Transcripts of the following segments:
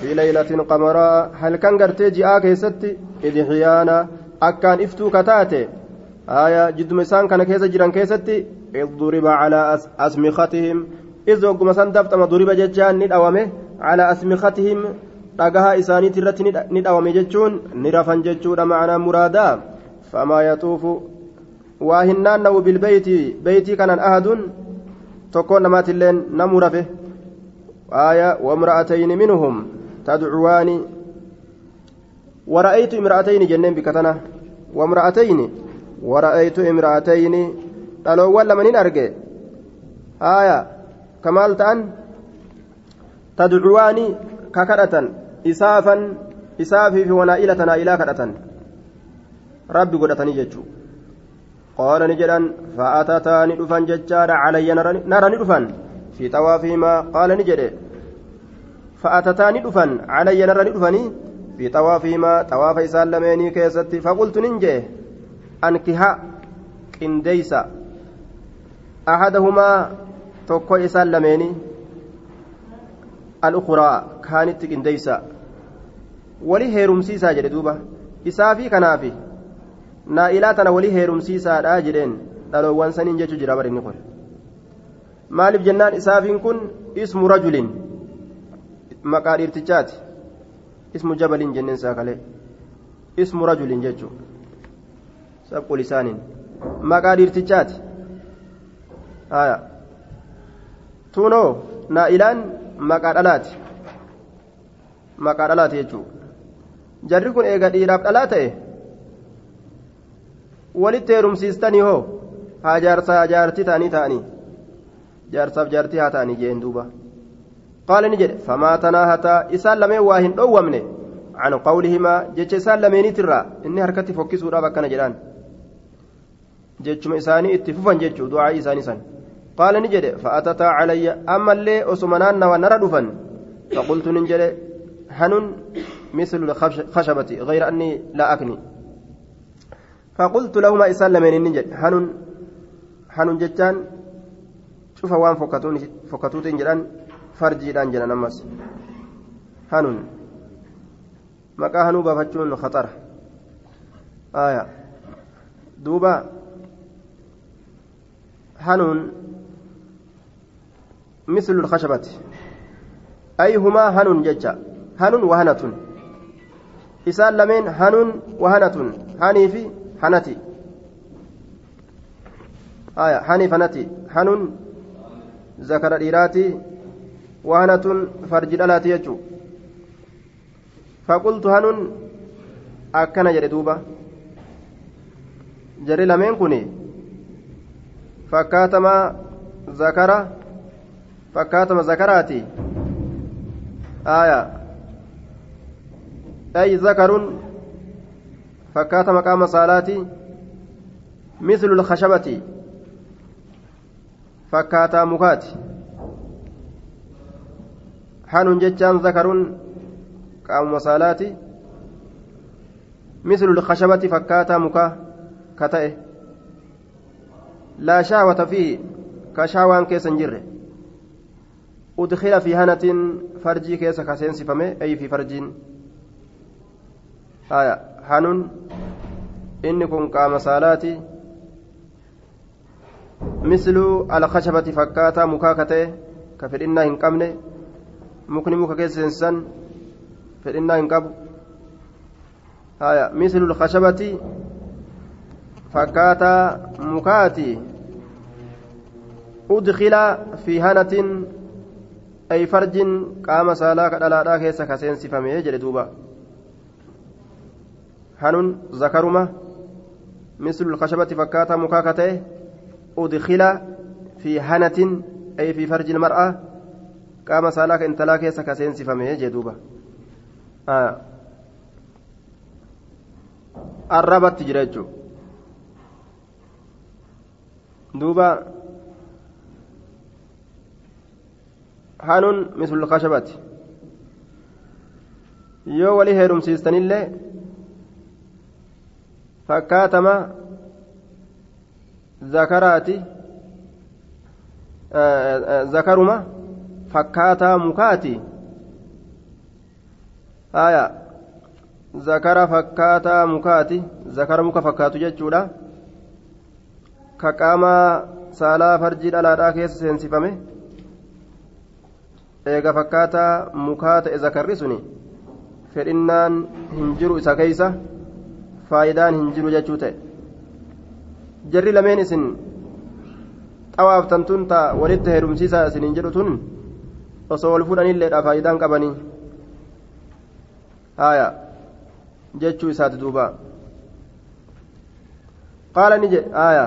في ليلة قمراء هل كان قرتي جاء كيستي إذ حيانا أكان إفتو كتاتي آية جد مسان كان كيس جيران كيستي إذ ضرب على أسمختهم إذ وقم سان دفتما ضرب ججان ندأومه على أسمختهم ni dhawame jechuun ni rafan jechuudha macnaa muraadaa famaa yaxuufu waa hin naanna'u bilbeeyti beeytii kanaan ahadun tokkoon namaatilleen namuu rafe آية وامرأتين منهم تدعوان. ورأيت امرأتين جنين بكتنا. وامرأتين ورأيت امرأتين. قالوا ولا من أرجع؟ آية كمال تأن. تدعوان ككرة إسافا إسافي في ونائلة نائلة كرة ربي قدتني جتشو. قال نجدا فأتتاني دفن ججار علي دفن. في طوافهما قال نجد فأتتاني دفن علي نرني دفني في طوافهما طواف إسان لميني كيستي فقلت ننجي أنكها قنديسا أحدهما isaan lameeni al-ukuraa kaanitti qindeeysa wali heerumsiisaa jedhe duuba isaa fi kanaafi naa'ilaa tana wali heerumsiisaadha jedheen dhaloowwan saniin jechuu jira maaliif jennaan isaafiin kun ismu rajulin maqaa dhiirtichaati ismu jabalin jenneen saakalee ismu rajulin jechuu sabqul isaaniin maqaa dhiirtichaati tunoo naa'ilaan maqaa dhalaati maqaa dhalaati jechuu jarri kun eega dhiiraaf dhalaa ta'e walitti heerumsiistanii hoo haa jaarsaa jaartii ta'anii ta'anii jaarsaaf jaartii haa ta'anii jeen duuba. Qaala ni jedhe famaa tanaa hataa isaan lameen waa hin dhoowwamne عن قولهما جتش إسان لميني ترى إني حركتي فكسوا رابا كان جلان جتشم إساني اتفوفا جتشو دعاء إساني سان قال نجد فأتتا علي أما اللي أسمنان ونرى دفن فقلت ننجد هنن مثل الخشبة غير أني لا أكني فقلت لهما إسان لمن ننجد هنن هنن جتان شوف وان فكتون فكتوتين جلان فرجي دان جلان هنن maqaa hanuu baafachuun khaxara aya duuba hanuun mislu lkashabati ay humaa hanuun jecha hanuun wahanatun isaan lameen hanuun wahanatun hanii fi hanati aya haniif hanati hanuun zakara dhiiraati wahanatun farji dhalaati jechuu فقلت هنون أكنا جري دوبا جري لمن كوني فكاتما ذكر فكاتما ذكراتي آية أي ذكر فكاتما قام صلاتي مثل الخشبة فكاتا مكات حنون جتان ذكر qaamuma saalaati mislu lkashabati fakkaataa mukaa ka ta'e laa shaawata fiihi ka shaawaan keessa hin jirre udkila fi hanatin farjii keessa ka seensifame ay fi farjiin hanun inni kun qaama saalaati mislu alkashabati fakkaataa mukaa ka ta'e ka fedhinnaa hin qabne mukni muka keessa seensisan fedhinnaa hin qabu haya mislu lkashabati fakkaataa mukaati udkila fi hanatin ay farjin qaama saalaa ka dhalaadhaa keessa ka seensifame jedhe duuba hanun zakaruma mislu lkashabati fakkaataa mukaa ka fi hanatin ay fi farji mar'a qaama saalaa ka intalaa keessa ka seensifame jedhe duuba arrabatti jira jechuudha duuba hanuun misul kashabati yoo walii heerumsiistanillee fakkaatama zakaraati zakaruma fakkaataa mukaati aya zakara fakkaataa mukaati zakara muka fakkaatu jechuudha ka qaama saalaa farjii dhalaadhaa keessa seensifame eega fakkaataa mukaa ta'e zakarri suni fedhinnaan hin jiru isa keeysa faayidaan hin jiru jechuu ta'e jarri lameen isin xawaaftan tun ta walitti heerumsiisaa isin hin jedhu tun osoo wal fuudhanilleedha faayidaan qabanii haya jechuu isaati duuba qaala ni jedhe haya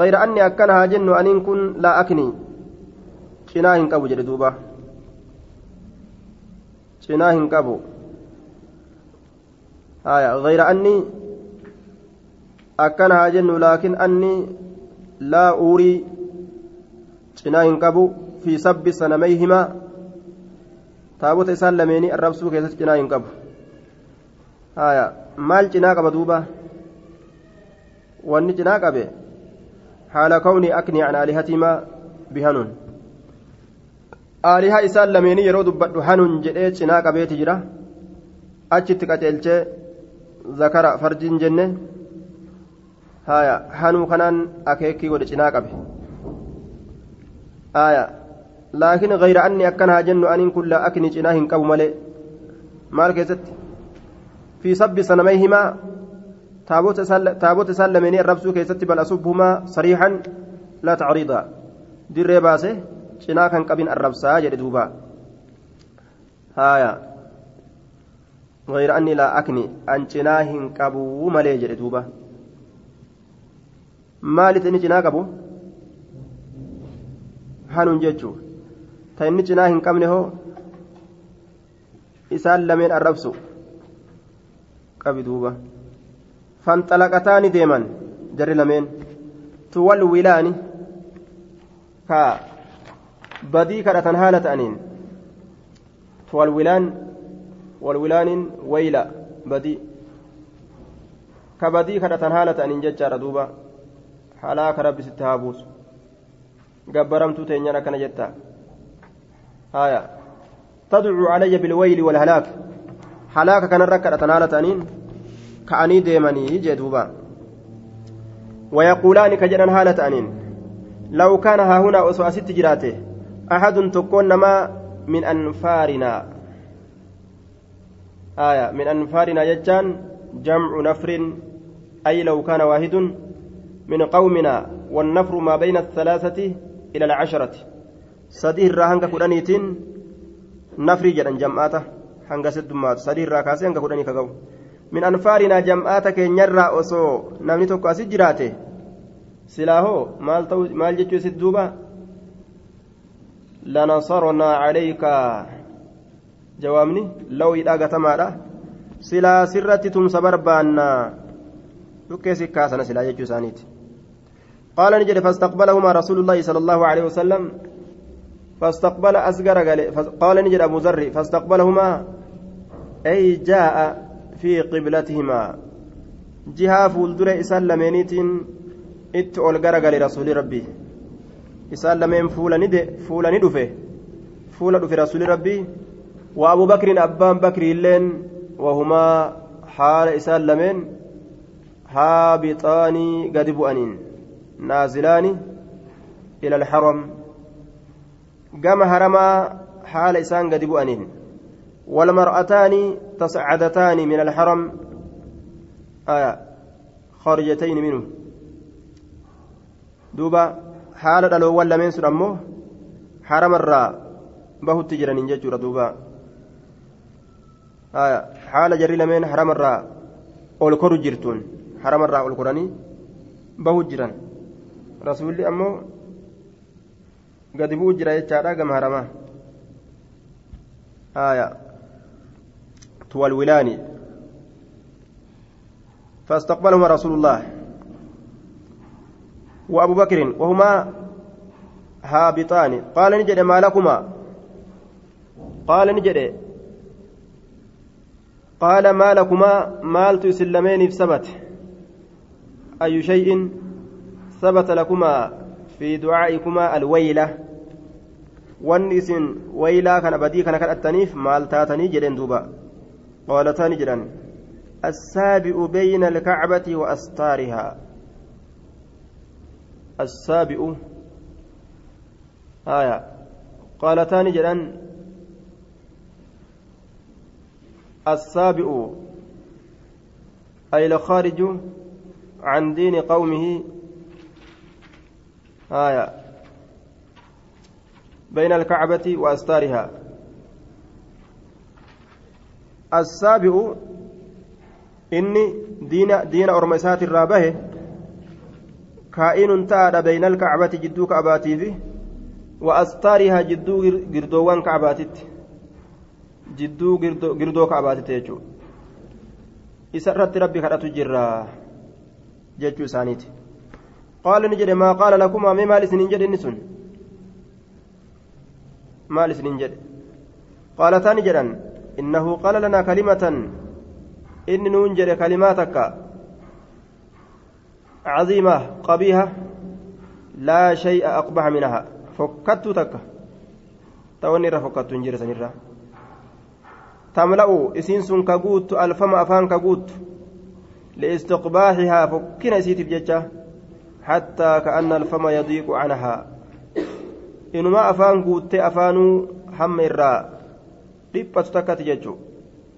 غير أني أكنها جن أن كن لا أكني cinaa hin qabu jedhe duuba cinaa hin qabu غير أني أكنها جن لكن أني لا أوري cinaa hin qabu في سب سنميهما تابوت إسان لميني الربسو كيست cinaa hin qabu maal cinaa qaba duuba wanni cinaa qabe حال كوني أكني عن آلهتهما بهنون aalihaa isaan lameenii yeroo dubbadhu hanuun jedhee cinaa qabeeti jira achitti qaceelchee zakara farjiin jenne haya hanuu kanaan akeekii godhe cinaa qabe haya laakiin gayra anni akkanaa jennu aniin kun laa akni cinaa hin qabu malee maal keessatti fi sabbi sanamayhimaa taabota isaan lameenii arrabsuu keessatti bal asubbumaa sariixan laa tacriidaa dirree baase cinaa kan qabin arrabsaa jedhe duuba haaya غير أني لا أكني أن جناه قبو مالي جري دوبا مالي تني جناه قبو هانون جيتشو تني جناه قبني هو إسال لمن الربسو قبي دوبا فانطلقتان ديما جري لمن تول ولاني كا badii kadhatan haala ta'aniin. Walwilaan walwilaaniin wayla badii. Ka badii kadhatan haala ta'aniin jechaadha duuba. Halaaka rabbi sitti haa buusu gabbaramtuu teenyaan akkana jetta haya tadcuu calayya bilwayli walhalaak halaaka kanarra kadhatan haala ta'aniin ka'anii deemanii jee duuba ويقولان كجرا هالة أنين لو كان ها هنا أسوأ ست جراته أحد تكون نما من أنفارنا آية من أنفارنا يجان جمع نفر أي لو كان واحد من قومنا والنفر ما بين الثلاثة إلى العشرة سديه الراهنك كرانيتين نفري جدا جمعاته sadii irraa kaasee hanga kudhanii ka gahu min anfaarinaa jam'aata keenyarraa osoo namni tokko asi jiraate silaahoo maal ta'u maal jechuu isit duuba لنصرنا عليك جوابني لو يداغ تمادا سلا سرت تمس بربانا تكسي كاسنا سلا يجو سانيت قال نجد فاستقبلهما رسول الله صلى الله عليه وسلم فاستقبل أسقر قال نجد أبو ذر فاستقبلهما أي جاء في قبلتهما جهة فولدر إسال لمينيت إت أولغر رسول ربي fuula ni dhufe fuula dhufe rasuuli rabbii wa abu bakrin abbaan bakri illeen wahumaa haala isaan lameen haabixaanii gadi bu'aniin naazilaani ila alharam gama haramaa haala isaan gadi bu'aniin والمرأتان تصعدتان من الحرم آية خارجتين منه دوبا haala dhaloowwan lameen sun ammoo haramarraa bahutti jiraniin jechuudha duuba haala jarri lameen haramarraa ol koru jirtuun haramarraa ol koranii bahu jiran rasuulli ammoo gadi bu'u jira jechaadha gama haramaa haya tuwalwilaani فاستقبلهما رسول الله وأبو بكر وهما هابطان قال نجد ما لكما قال نجد قال ما لكما مالت سلمين سبت أي شيء ثبت لكما في دعائكما الويلة. wanni isin waylaa kana badii kana kadhattaniif maal taatanii jedheen duuba qaalataani jedhan السابئ بين الكعبة وأستارها. السابئ آية. قالتان جلان السابئ أي الخارج عن دين قومه آية بين الكعبة وأستارها السابئ إني دين دين أرمسات الرابه كائن تاد بين الكعبة جدو كعباتي في وأستارها جدو قردوان كعباتت جدو قردو كعباتت يجو إسرت ربي كرأت جرا ججو سانيت قال نجد ما قال لكما مما لسنين جد النسون ما لسنين جد قالتان جدا إنه قال لنا كلمة إن ننجر كلماتك عظيمة قبيحة لا شيء أقبح منها. فكت تك. توني رفكت نجر سنرا تملأ إسين سن كقوت ألفم أفان كقوت لإستقباحها فكنا سيتي بججة. حتى كأن الفم يضيق عنها. إنما أفان قوت أفانو هم الراء takkati jechuun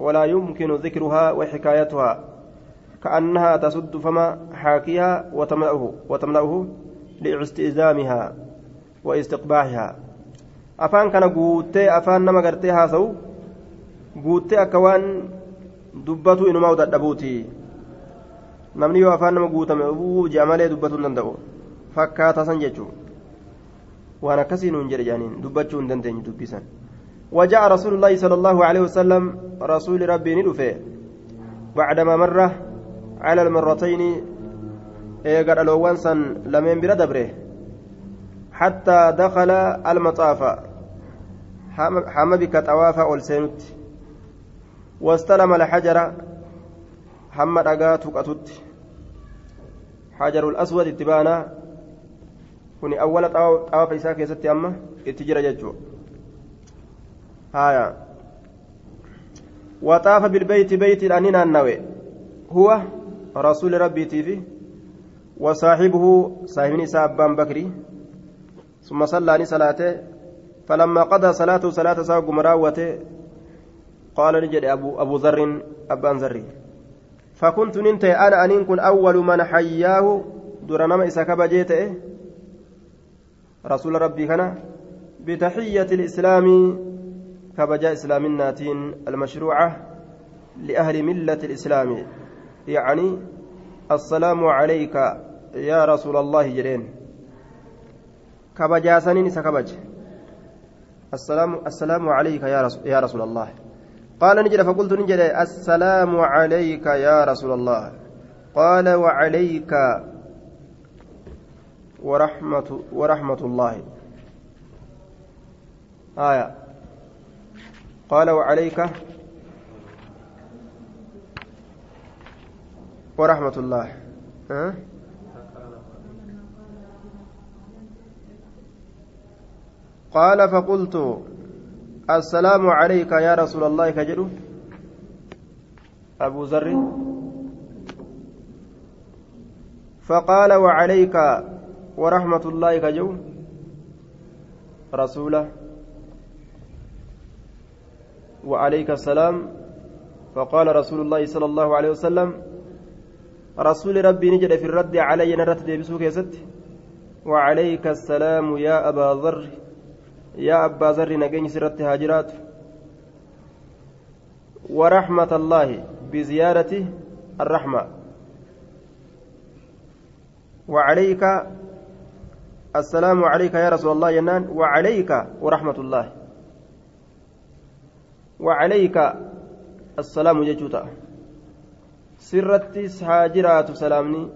ولا يمكن ذكرها وحكايتها. كأنها تسد فما حاكيها وتملأه وتملأه لاستئذامها واستقباحها. أفان كان قوتي أفان نما قرتيها سو. قوتي أكوان دبتو إنما ودبوتي namni yoo afaan nama guutame uu ji'a malee dubbatuu hin danda'u fakkaataa san jechuun waan akkasii nuun jedhe jaaniin dubbachuu hin dandeenye dubbisan. وجاء رسول الله صلى الله عليه وسلم رسول ربي ندفه بعدما مر على المرتين قال الأوان سن لمن بلا دبره حتى دخل المطاف حم بك طواف أولسنت واستلم الحجر حمد أقات قتت حجر الأسود اتبانا كوني أول طواف إساك يستي أما اتجرى ججو هايا وطاف بالبيت بيت الأنين النوي هو رسول ربي تيفي وصاحبه صاحب نساء بكري ثم صلى صلاته فلما قضى صلاته صلاة ساق مراوته قال نجد أبو, أبو ذر أبان ذري فكنت ننتهي. أنا أن كن أول من حياه. درنما إسا كبجيته رسول ربي كان بتحية الإسلام كبجاء إسلام الناتين المشروعة لأهل ملة الإسلام. يعني السلام عليك يا رسول الله جرين. كبجاء سنين سكبج السلام السلام عليك يا يا رسول الله. قال نجد فقلت نجد السلام عليك يا رسول الله. قال وعليك ورحمة ورحمة الله. آية. قال وعليك ورحمة الله. أه؟ قال فقلت السلام عليك يا رسول الله كجلو أبو ذر. فقال وعليك ورحمة الله كجو؟ رسوله. وعليك السلام. فقال رسول الله صلى الله عليه وسلم رسول ربي نجد في الرد علي نرت ديبسوك يا وعليك السلام يا أبا ذر. يا أبا ذر نجني سرت هاجرات. ورحمة الله بزيارة الرحمة. وعليك السلام عليك يا رسول الله ينان. وعليك ورحمة الله. وعليك السلام ججوتا سرتي هاجرات سلامني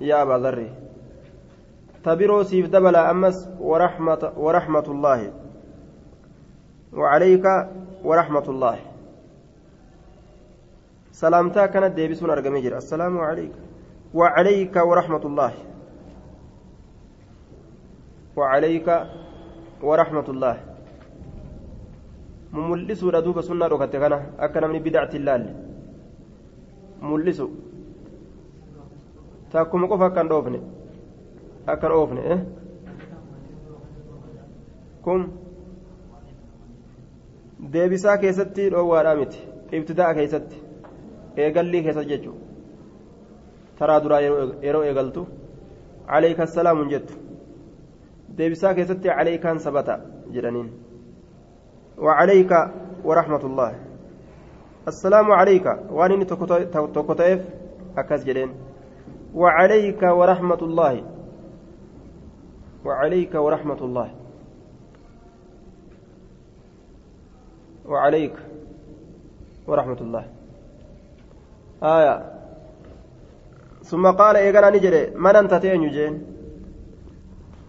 يا أبا ذر. تبرو سيف دبل أمس ورحمة, ورحمة الله. وعليك ورحمة الله. سلامتا كانت ديبسون أرقمي جرى السلام عليك. وعليك ورحمة الله. وعليك ورحمة الله. duuba sunnaa dhokatte kana akka namni bidacti ilaalle mul'isu takkuma qofa akkan dhoofne akkan oofne kun deebisaa keessatti dhoowwaadhaa miti ibtidaa keessatti eegallii keessatti jechuudha taraa duraa yeroo eegaltu عليك السلام jettu deebisaa keessatti عليكان sabata jedhaniin وعليك ورحمة الله السلام عليك وانني تكتئف أكاس جدين وعليك ورحمة الله وعليك ورحمة الله. وعليك ورحمة الله. آية. ثم قال إيقنا نجري. من أنت تين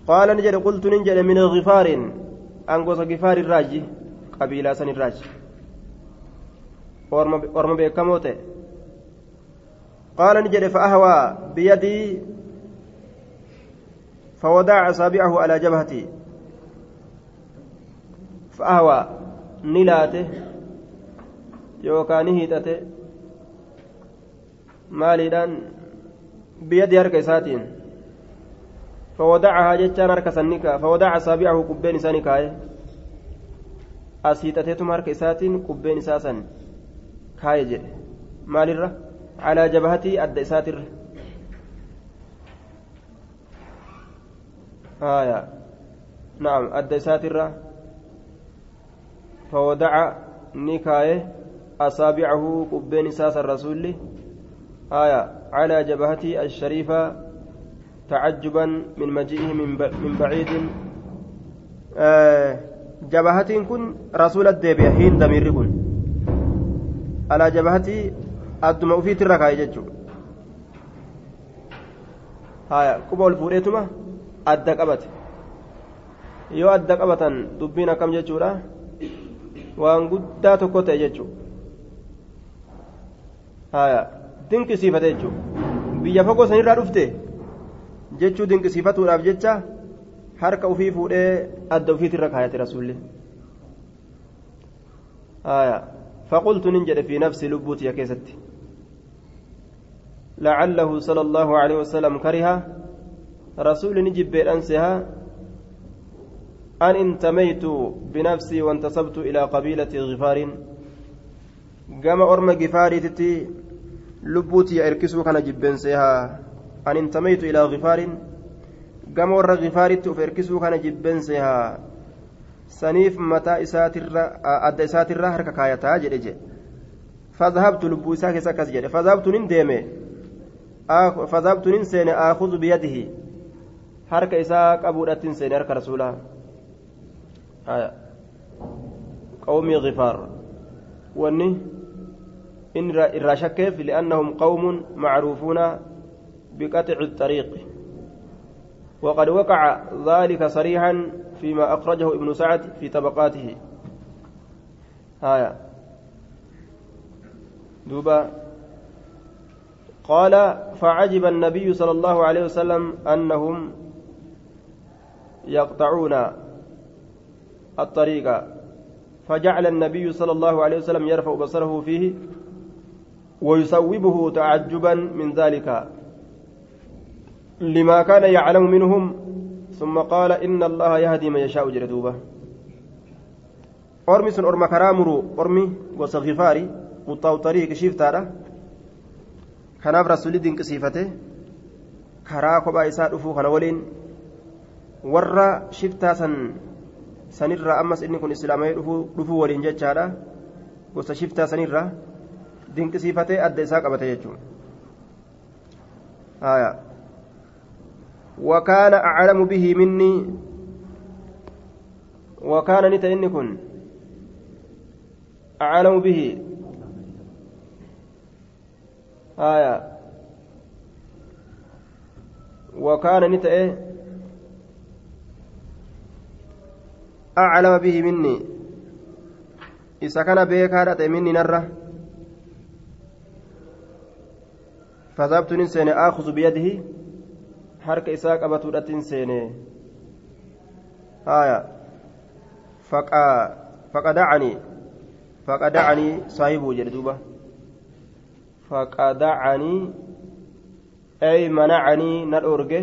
قال نجري. قلت نجري من غفار أنقص غفار الراجي. قبيلة سن الراجي. ورم بيكموته قال نجري. فأهوى بيدي فودع أصابعه على جبهتي فأهوى نلاته يوكان هيتته maaliidhaan بيد هرك إساتين. فودعها جتان هرك سنكا. فودع أصابعه كبين سنكاي أسيتتهم هرك إساتين كبين إساسا كاي جي مالرة على جبهتي أد إساتر. آية. نعم أد إساتر فودع نكاي أصابعه كبين إساس الرسول. آية. على جبهته الشريفة تعجبا من مجيئه من بعيد. آه جبهتين كن رسول الدبي حين دمير كن. على جبهتي أدم في تركا يجتشو هايا قبول فوريتما. أدى قبت yoo adda qabatan dubbiin akkam jechuudha waan guddaa tokko ta'e jechuudha haya dinqisiifate jechuudha biyya fagoo sanirraa dhufte jechuu dinqisiifatuudhaaf jecha harka ufii fuudhee adda ufiitirra kaayate rasuulli فقلت ننجد في نفسي لبوتي يا كيستي لعله صلى الله عليه وسلم كره رسول نجب بأنسها أن انتميت بنفسي وانتسبت إلى قبيلة غفار قام أرم غفاري تتي lubbuutii erkisuu kana jibbeenseehaa an intamaytu ilaa gifaarin gama warra gifaaritti uf erkisuu kana jibbeenseehaa saniif mataa isaatirra adda isaatirra harka kaayataa jedhe jedhe فذهبت لبو إساك سكس جده فذهبت نندمه آخ فذهبت ننسين آخذ بيده إساك أبو رتن سين حركة رسولها آية قومي غفار وني إن الرشكف لأنهم قوم معروفون بقطع الطريق وقد وقع ذلك صريحا فيما أخرجه ابن سعد في طبقاته هايا دوبا قال فعجب النبي صلى الله عليه وسلم أنهم يقطعون الطريق. فجعل النبي صلى الله عليه وسلم يرفع بصره فيه ويصوبه تعجبا من ذلك لما كان يعلم منهم ثم قال إن الله يهدي من يشاء جردوبة أرمي سن أرمى كرامرو أرمي وصغفاري قطاو طريق شيفتارا. kanaaf rasuulli dinqisiifate karaa kophaa isaa dhufuu kana waliin warra shiftaa san sanirraa ammas inni kun islaamee dhufuu waliin jechaadha gosa shiftaa sanirraa dinqisiifatee adda isaa qabate jechuun وكان أعلم به مني وكان نتا إني كن أعلم به آية وكان نتا إيه أعلم به مني إذا كان بيكارة مني نره فذهبت نسين آخذ بيده حرك إساق أبتودة سين آية فقا faqadacanii faqadacanii saahibuu jedhe duuba faqadacanii ay manacanii na dhoorge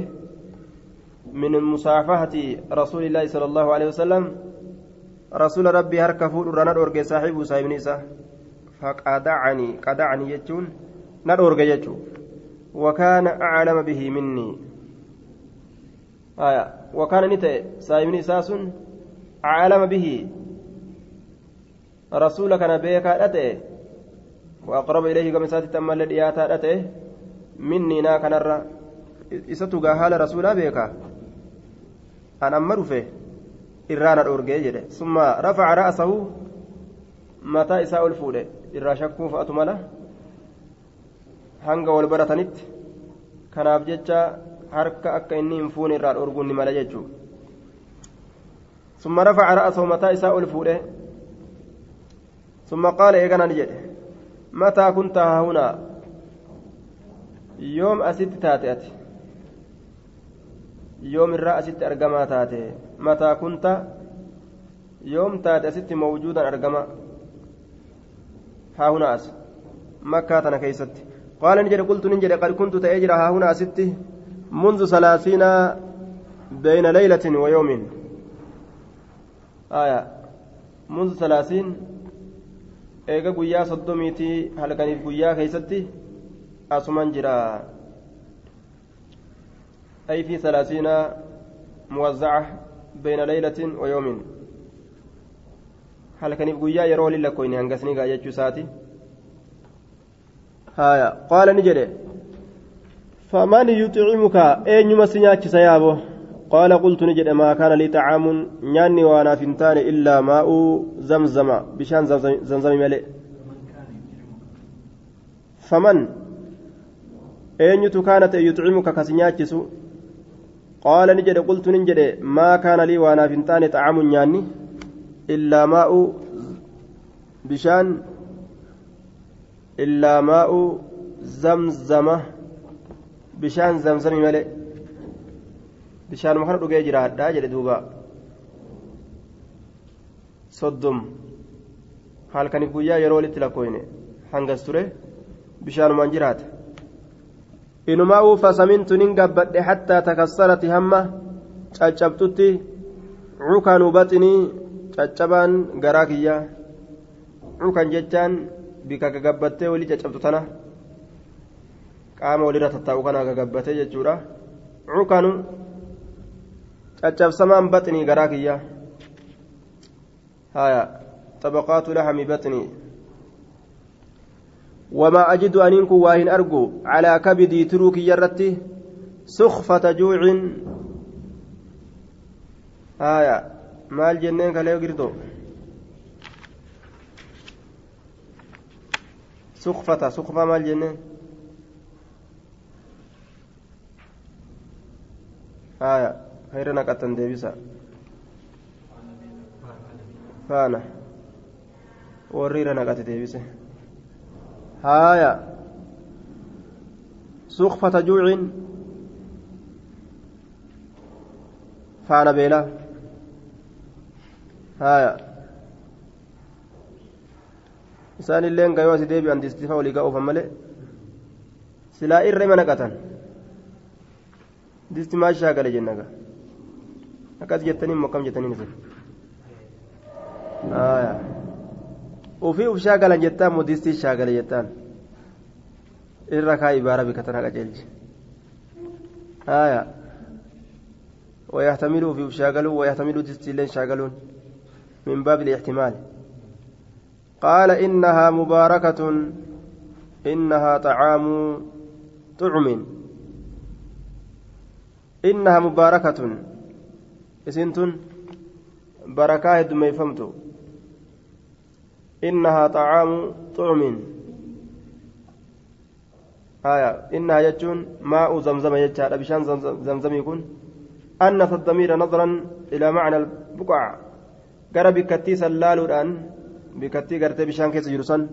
من مصافحة رسول الله صلى الله عليه وسلم رسول ربي هرك فود رنا دورج صاحب صاحب نساء فقدعني قدعني يجون ندورج يجو. وكان أعلم به مني. آية. وكان نتي صاحب نساء أعلم به. رسول كان بيكا أتي وأقرب إليه كما ساتي تم الذي أتي مني نا كان isatu gaa haala rasuulaa beeka fuudhe irraa shakkuu fa'atu mala hanga wal baratanitti kanaaf jecha harka akka inni hin fuune irraa dhoorguun ni mala jechuu summa rafaca ra'asahu mataa isaa ol fuudhe summa qaala eegana ni jedhe mataa kunta haahunaa yoom asitti taate ati yoom irraa asitti argamaa taate mataa kunta yoom taate asitti mawjuudan argama haa huna as makkaa tana keeysatti qaala ni jedhe qultu nin jedhe qad kuntu ta'ee jira haa huna asitti منذ ثلاثين بين ليلة ويوم آية منذ ثلاثين eega guyyaa soddomiitii halkaniif guyyaa keeysatti asuman jira أي في ثلاثين موزعة بين ليلة ويوم. هل كان يقول يا يرولي لكوين هنقسني قاية ساتي. هايا. قال نجري. فمن يطعمك؟ أين يمسنياك سيابه قال قلت نجد ما كان لي طعام نياني وأنا فنتان إلا ماء زمزم. بشان زمزم, زمزم ملئ. فمن؟ أين قال نجد قلت نجد ما كان لي وأنا فنتان طعام نياني إلا ماء بشان إلا ماء زمزم بشان زمزم ملئ bishaanuma kana dhugee jiraadhaa jedhe duuba soddom halkaniif guyyaa yeroo walitti lakkooyne hangas ture bishaanumaan jiraate inumaa'uu fasamintu nin gabbadhe hattaa takassarati hamma caccabtutti cukanu baxinii caccabaan garaa kiyyaa cukan jechaan bika gagabbattee walii caccabtu tana qaama walirra tattaa'u kana gagabbatee jechuudha cukanu caccabsamaan baxnii garaa kiyya haya طبقات لحم بطني وما أجد أنينك واهن أرجو على كبدي تروك يرتي سخفة جوع. هايا مال جنين كلا يقردو. سخفة سخفة مال جنين. هايا خير نقطن ديبسا فانا. وريرا نقط ديبسا هايا سخفة جوع فانا بيلا هايا gayoo asi deebi'an distifa walii ga'uufan malee silaa irra ima naqatan disti maal shaagale jenna gaa akkas jettanii immoo akkam jettanii isin ofii uf shaagalan jettaan modistii shaagale jettaan. Irra kaa ibaara bikatana qaceelche haya ويحتمل في شاغلون ويحتمل دستيلين شاغلون من باب الاحتمال قال إنها مباركة إنها طعام طعم إنها مباركة إسنتن بركة دميفمت إنها طعام طعم. آية. إنها يجون ماء زمزم يجار بشان زمزم يكون أنث الضمير نظرا إلى معنى البقع. قرى بكتي سلال الآن بكتي قرتي بشان كيس جرسان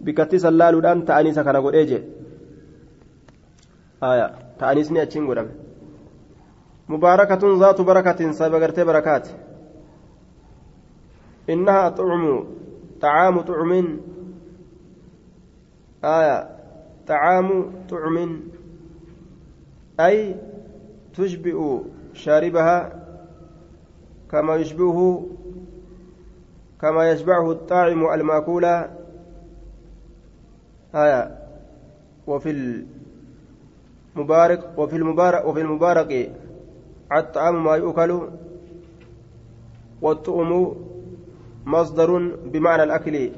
بكتي سلال الآن تأنيس كان قد إيجي. آية. تأنيسني أتشين قدام. مباركة ذات بركة سبقرت بركات. إنها طعم طعام طعم. آية. طعام طعم. أي تشبئ شاربها كما يشبهه كما يشبعه الطاعم المأكول. آية. وفي المبارك وفي المبارك وفي المبارك الطعام ما يؤكل والطعم مصدر بمعنى الأكل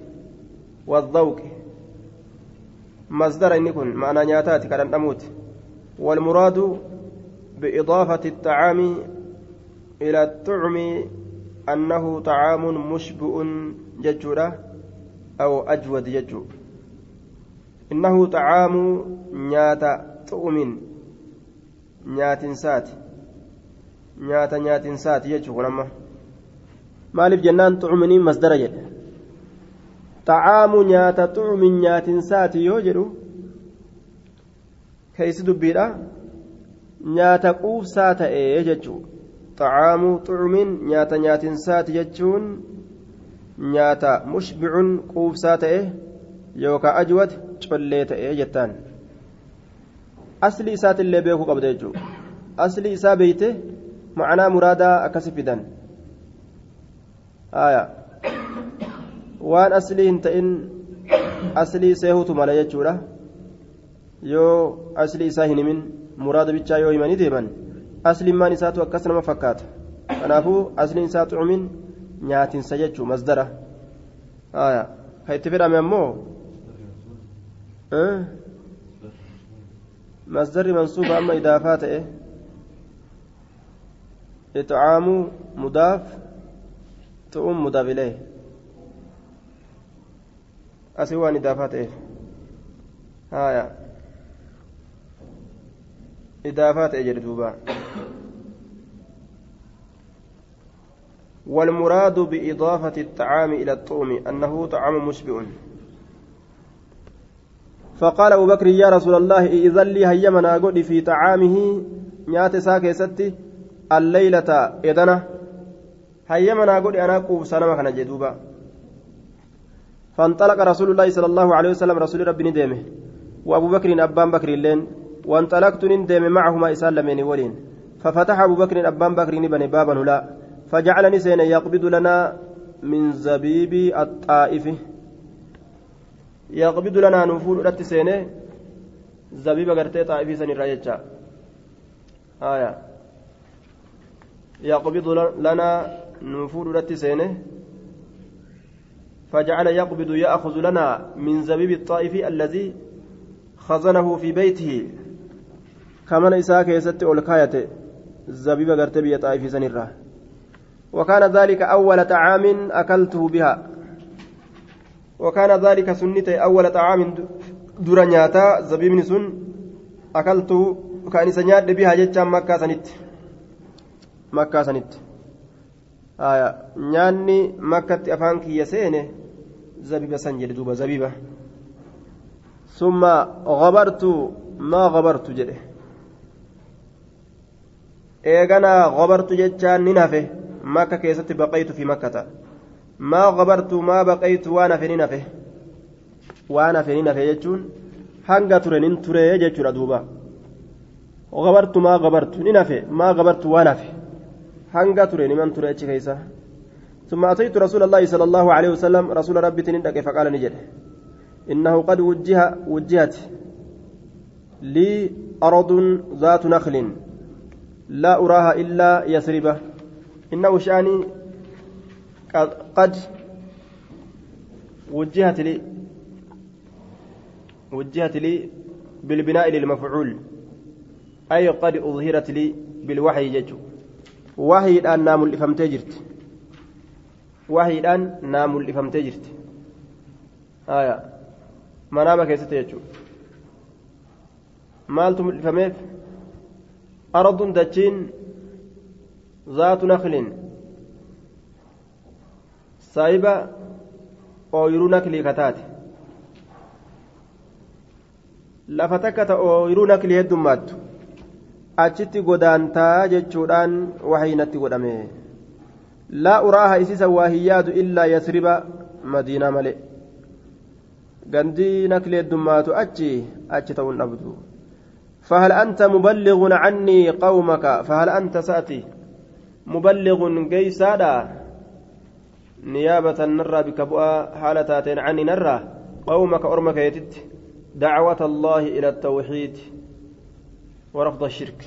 والذوق. مصدر إن يكون معنى نياتات كان نموت والمراد بإضافة الطعام إلى الطعم أنه طعام مشبع ججورة أو أجود ججو. إنه طعام نياتا طعم نيات سات نياتا نيات سات لما maaliif jennaan xucuminiin masdara jedhe. Xacaamu nyaata xucumin nyaatinsaati yoo jedhu keeysi dubbiidha? Nyaata quufsaa ta'ee jechuu xacaamu xucumin nyaata nyaatinsaati jechuun nyaata mushbicun quufsaa ta'e yookaan ajwat collee ta'ee jettaan. Asli isaatillee beekuu qabda jechuudha. Asli isaa beeyte ma'anaa muraadaa akkasi fidan. Waan aslii hin ta'in aslii seehutu mala jechuudha yoo aslii isaa hin himin muraada bichaa yoo himanii deeman aslimmaan isaatu akkas nama fakkaata kanaafuu asliin isaa xucumin nyaatinsa jechuu masdara ka itti fedhame ammoo masdarri mansuuba amma idaafaa ta'e ixcaamuu mudaaf تؤم مضاف إليه أسوان إضافات إيه هايا إضافات أجر دوبا والمراد بإضافة الطعام إلى الطعم أنه طعام مشبع فقال أبو بكر يا رسول الله إذا لي هيمنا قد في طعامه نيات ساكي ستي الليلة إذنه هيما ناقول أنا قوف سنما كان جدوبا فانطلق رسول الله صلى الله عليه وسلم رسول ربي ندمه وأبو بكر أبان بكر اللين وانطلقت ندم معهما إسالمين ولين ففتح أبو بكر أبان بكر نبني بابا لا فجعلني سين يقبض لنا من زبيب الطائف يقبض لنا نفول رت سينه زبيب غرتي طائف سن الرايجا آية يقبض لنا نفور رتي سينه فجعل يقبض يأخذ لنا من زبيب الطائف الذي خزنه في بيته. كمن إساك يست أولكاية زبيب قرتبية طائف سنرة وكان ذلك أول طعام أكلته بها. وكان ذلك سنتي أول طعام درنياتا زبيب سن أكلته كان سنياد بها جتشا مكة سنت. مكة سنت. Nyaanni makkatti afaan kiyya seene zabiba san jedhe duuba zabiba. Summa gabartu maa gabartu jedhe. Eeganaa gabartu jechaan nin hafe makka keessatti baqaytu fi makkata. Maa gabartu maa baqaytu waan hafe nin hafe waan hafe nin hafe jechuun hanga ture nin ture jechuudha duuba. Gabartu maa gabartu nin hafe maa gabartu waan hafe hanga ture niman ture achi keeysa ثم أتيت رسول الله صلى الله عليه وسلم رسول ربي تندك فقال نجد إنه قد وجه وجهت لي أرض ذات نخل لا أراها إلا يثربة إنه شأني قد وجهت لي وجهت لي بالبناء للمفعول أي قد أظهرت لي بالوحي ججو wahiidhaan naa mul'ifamtee jirti wahiidhaan naa mul'ifamtee jirti haya manaama keessatti jechuudha maaltu mul'ifameef ardun dachiin zaatu naklin saayiba ooyiruu naklii kataate lafa takka ta ooyiruu naklii heddummaattu achitti godaantaa jechuudhaan wahaynatti godhame laa uraaha isisa waa hin illaa yasriba madiinaa malee gandii nakli heddummaatu achi achi ta'uun dhabdu فهل أنت مبلغ عني قومك فهل أنت سأتي مبلغ جيسادا نيابة نرى بك بؤا حالتاتين عني نرى قومك أرمك يتت دعوة الله إلى التوحيد ورفض الشرك.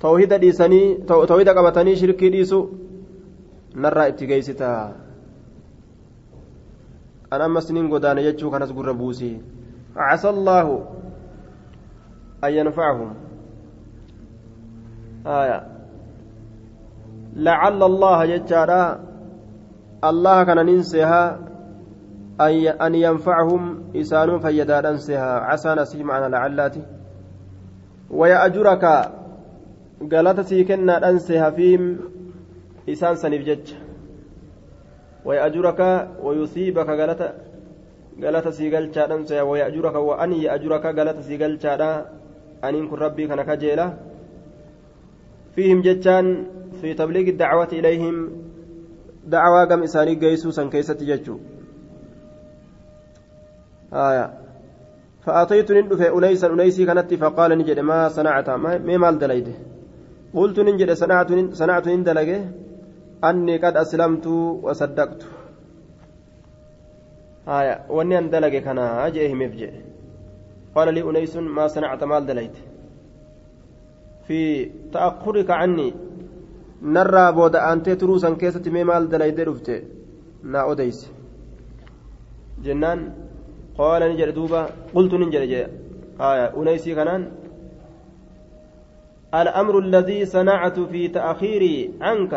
توحيد ديسني توحيد قبتني شرك ديسو نرى اتجيستا أنا أما سنين قدان يجو كان أسقر بوسي. عسى الله أن ينفعهم. آية. لعل الله يجارا. الله كان ننسيها. أن ينفعهم إسانون فيدان أنسيها عسى نسي معنى لعلاتي. ويأجرك قالت سيكنا أنسيها فيهم إسان سنف جج. ويأجرك ويصيبك قالت قالت سيقل أنسيها ويأجرك وأن يأجرك قالت سيقل أن كن ربي كان كجيلة فيهم جتان في تبليغ الدعوة إليهم. دعوة قم إساني قيسو سن كيسة ججو. آية. فأتيت ندفع أنيسا أنيسي كانت فقال نجد ما صنعت؟ ما مال دليده قلت نجد صنعت صنعت ندلقه أني قد أسلمت وصدقت. آية. وأني أندلقه كان أجئه مفجئ قال لي أنيس ما صنعت مال دليت في تأخرك عني. نرى بود أنت تروسا كيسة مال دليت رفت نا أديس. جنان. قال نجر دوبا قلت نجر جاء. آية أنيسي كنان. الأمر الذي صنعت في تأخيري عنك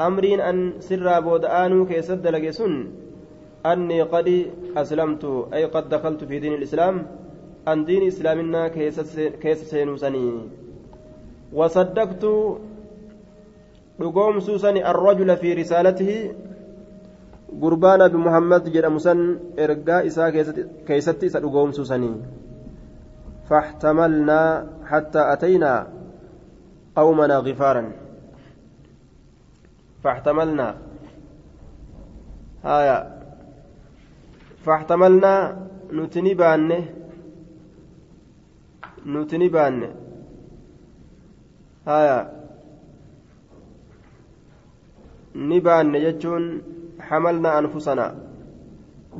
أمرين أن سر بود آنو كيسد لجسن أني قد أسلمت أي قد دخلت في دين الإسلام. أن دين إسلامنا كيس سينوسني وصدقت dhugom suusani الرجل في رسالته. قربان بمحمد جرى مسن إرقاء إساء كيست إساء dhugom suusani فاحتملنا حتى أتينا قومنا غفارا فاحتملنا هايا فاحتملنا نتني بانه nuti ni baanne.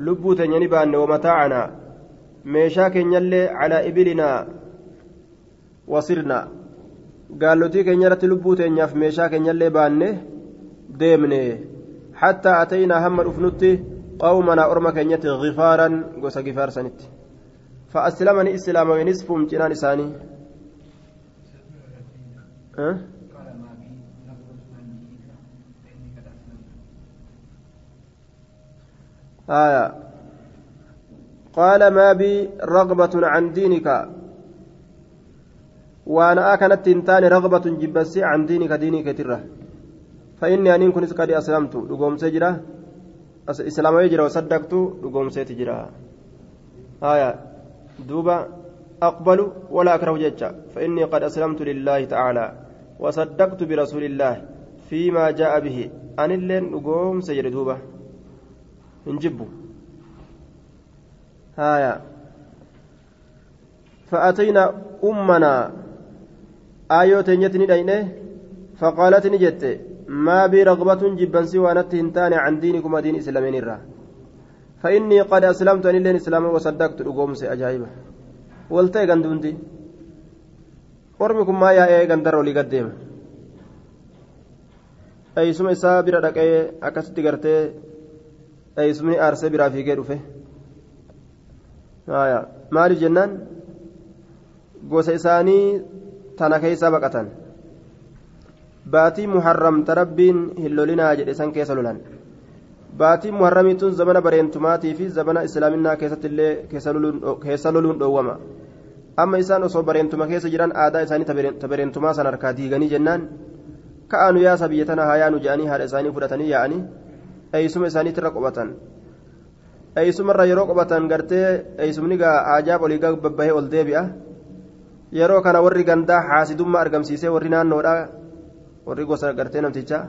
Lubbuu teenya ni baanne wamataacanaa meeshaa keenyallee calaa ibilinaa wasirnaa gaallotii keenya irratti lubbuu teenyaaf meeshaa keenyallee baanne deemne hattaa ataynaa hamma dhufnutti qawmanaa orma keenyatti gifaaran gosa gifaarsanitti فأسلمني إسلام ونصفهم جنان إساني أه؟ آية. قال ما بي رغبة عن دينك. وأنا أكنت تنتان رغبة جبسي عن دينك دينك تره فإني أن كنت قد أسلمت. لقوم سجرة إسلام يجرى وصدقت. لقوم سيتجرى. آية. دوبا. أقبل ولا أكره ججا فإني قد أسلمت لله تعالى. وصدقت برسول الله فيما جاء به. أن اللين نقوم سير دوبا. نجبه هايا. فأتينا أمنا. آيوت نيتني دينه فقالت نجت ما بي رغبة جبا سوى نتهنتان عن دينكم دين إسلامين الرّ فإني قد أسلمت أن اللين إسلاما وصدقت رقوم أجايبة. والتي قندوندي ormikum maa yaa'ee gandarra olii gaddeema eeysuma isaa bira dhaqee akkasitti gartee eeysumni aarsee biraa fiigee dhufe maaliif jennaan gosa isaanii tana keessaa baqatan baatii muharramta rabbiin hin lolinaa jedhe san keessa lolan baatiin muharramiituun zamana bareentumaatii fi zamana islaaminaa keessattillee keessa loluun dhoowwama amma isaan osoo bareentuma keessa jiran aadaa isaanii ta bareentumaa san harkaa diiganii jennaan ka'aanu yaasa biyya tana haa yaanu jedhanii haadha isaanii fudhatanii yaa'anii eeysuma isaaniitirra qobatan eeysumarra yeroo qobatan gartee eeysumni gaa ajaab olii babbahee ol deebi'a yeroo kana warri gandaa haasidummaa argamsiisee warri naannoodha warri gosa gartee namtichaa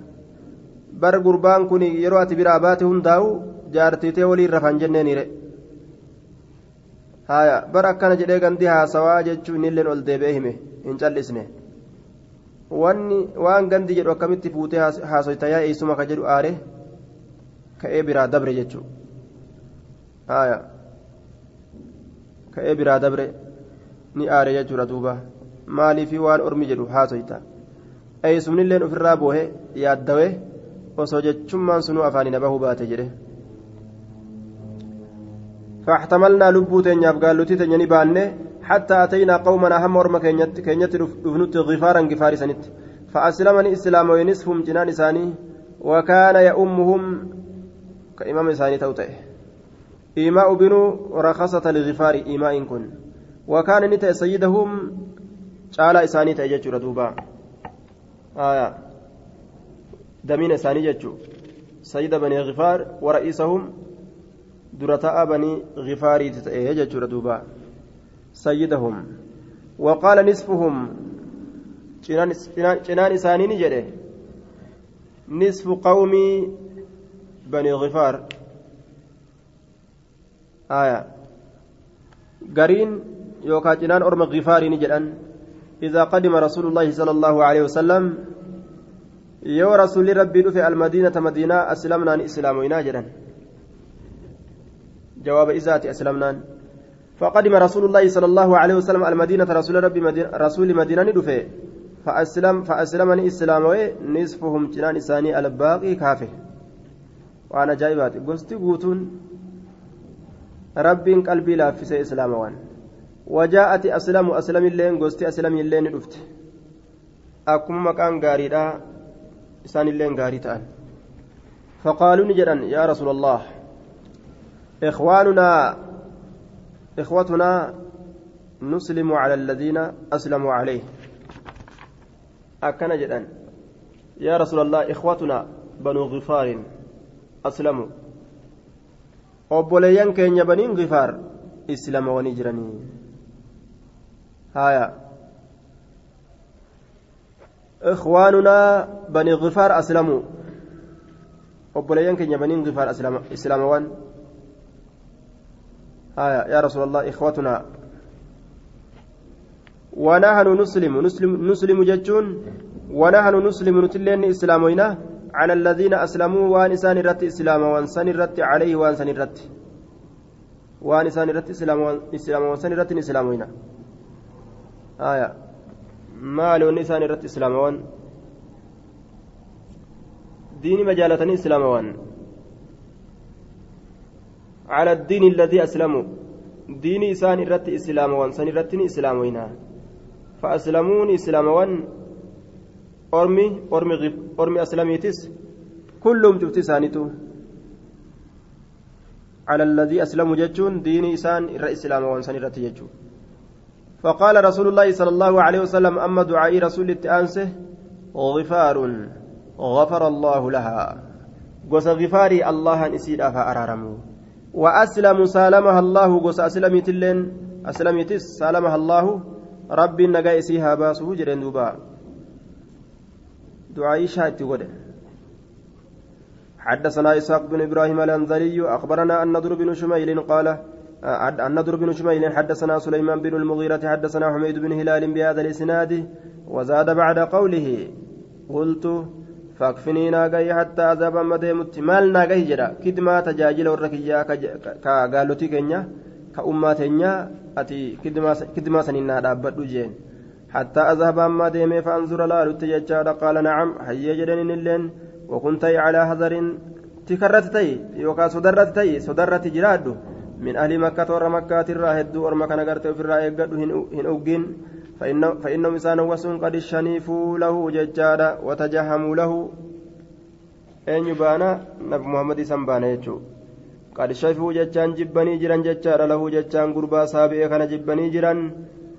bar gurbaan kun yeroo ati biraa baate hundaa'u jaartitee waliin rafan jenneeniire haya bar akkana jedhee gandi haasawaa jechuu innilleen ol deebi'ee hime hin callisne wanni waan gandi jedhu akkamitti fuutee haasoyta yaa eessuma ka jedhu aare ka'ee biraa dabre jechuu haya ka'ee biraa dabre ni aare jechuudha duuba maaliifi waan ormi jedhu haasoyta eessumnilleen ofirraa boohe yaaddawee osoo jechummaan sunuu afaanii na bahuu baate jedhe فاحتملنا لبوت ينياف قال لتيت يني بانه حتى أتينا قومنا هم ورما كينيت كينيت دفنت غفارا غفاري سنت فأسلمني إسلام ونصفهم جنان إساني وكان يأمهم كإمام إساني توتئ. إيماء بنو رخصة لغفار إيماء كن. وكان نتا سيدهم قال إساني تأجج ردوبا آية. دمين إساني ججو سيد بني غفار ورئيسهم درتاء بني غفاري تأجج ردوبا سيدهم. وقال نصفهم. cinaan isaanii ni jedhe nisfu aya gariin yookaa cinaan orma gifaarii ni jedhan إذا قدم رسول الله صلى الله عليه وسلم يو رسول ربي دفع المدينة مدينة أسلمنا إسلام ويناجرا جواب إزاتي أسلمنا. فقدم رسول الله صلى الله عليه وسلم المدينة رسول ربي مدينة رسول مدينة دفع فأسلم فأسلمني إسلام نصفهم جنان إساني الباقي كافر وأنا جايبات قلت قوتون ربين قلبي لافس إسلام وان وجاءت أسلم أسلم اللين قلت أسلم اللين رفت أكم مكان غاريدا إسان اللين غاريتان فقالوا نجرا يا رسول الله إخواننا إخوتنا نسلم على الذين أسلموا عليه akkana jedhan yaa rasuulallah ikhwatunaa banuu gifaarin aslamu obboleeyyan keenya baniin gifaar islamawanii jiranii haya ikhwaanunaa banii gifaar aslamuu obboleeyyan keenya baniin gifaar islamawan haya yaa rasuulallah ikhwatunaa ونحن نسلم نسلم نسلم جتون ونحن نسلم نتلين إسلامنا على الذين أسلموا وان إسان رت إسلام وان سن رت عليه وان سن رت. وان إسان رت إسلام وان إسلام وان سن رت إسلامنا آية. مال وان إسان رت إسلام وان. دين مجالة إسلام وان. على الدين الذي أسلموا. دين إسان رت إسلام وان سن رت إسلامنا فأسلمون إسلاموان أرمي أرمي غف أرمي أسلميتس كلهم جبت سانتو على الذي أسلموا جتون دين إسان الرئيس إسلاموان سان الرتي فقال رسول الله صلى الله عليه وسلم أما دعاء رسول التأنسه غفار غفر الله لها قص غفاري الله نسيد فأرارمو وأسلم سالمها الله قص أسلمت اللين أسلمتس سالمها الله rabbiin nagaa isii haa baasuu? jedhen ishaa itti godhe حدثنا إسحاق بن إبراهيم الأنذري أخبرنا أن نضر بن شميل قال أن نضر بن شميل حدثنا سليمان بن المغيرة حدثنا حميد بن هلال بهذا الإسناد وزاد بعد قوله قلت فاكفني ناقي حتى أذهب مديمت مال ناقي جرا كدما تجاجل وركيا كقالوتي كينيا كأماتينيا ati kidmaa saniin naa dhaabbadhu jeen hattaa azhaba ammaa deemee fa'anzura laalutti jechaadha qaala nacam hayyee jedhaniin illeen وكنت على حذر. تكرت تي. يوكا صدرت تي. صدرت جراد من أهل مكة ور مكة الراهد ور مكة نغرت في الرأي قد هن أوجين فإن فإنهم إنسان وسن قد شنيفوا له ججادا وتجهموا له. أن يبانا؟ نبي محمد سنبانا يجو. قد شفوا جتان جبني جران جتان له جتان قربا سابئ كان جبني جران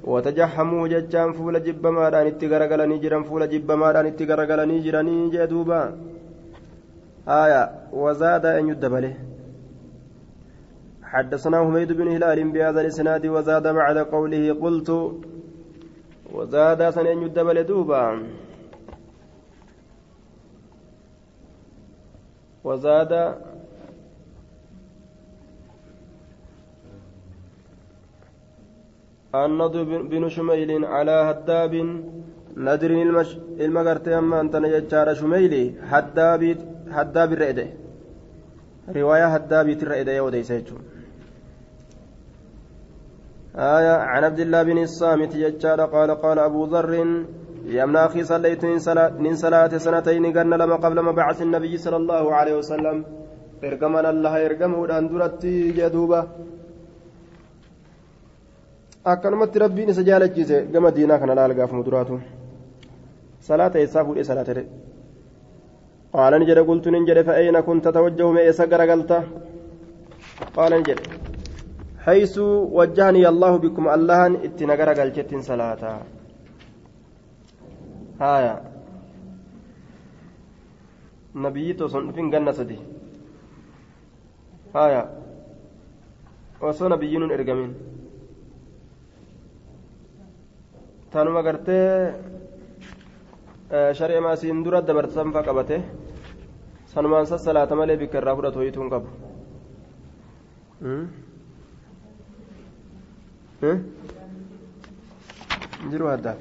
وتجحموا جتان فول جب مادان اتغرغلني جران فول جب مادان اتغرغلني جراني جدوبا. آية وزاد أن يدبله. حدثنا حميد بن هلال بهذا الإسناد وزاد بعد قوله قلت وزاد سن أن يدبل دوبا. وزاد النضر بن شميل على هداب نادر المغرتي أما أنت نجار شميلي هداب هداب الرئدة رواية هداب الرئدة يوديس آية عن عبد الله بن الصامت يجار قال قال أبو ذر يمنع أخي صليت من صلاة سنتين قلنا لما قبل مبعث النبي صلى الله عليه وسلم. ergaman allaha ergamuudhaan duratti jedhuuba akkanumatti rabbiin isa jaalachiise gama diinaa kana laal gaafuma duraatu salaata eessaa fuudhee salaatare qaala ni jedhe qultu nin jedhe fa'eena kun tatawajjahu mee garagalta qaala ni jedhe haysu wajjahanii allahu bikum allahan itti na garagalchettiin salaataa haya nabiyyitu osoo dhufin ganna sadi haya osoo nabiyyiin nun ergamin tanuma gartee shari'a maasiin dura dabarsan fa qabate sanumaan sassalaata malee bikka irraa fudhatu hoyituun qabu jiru haddaaf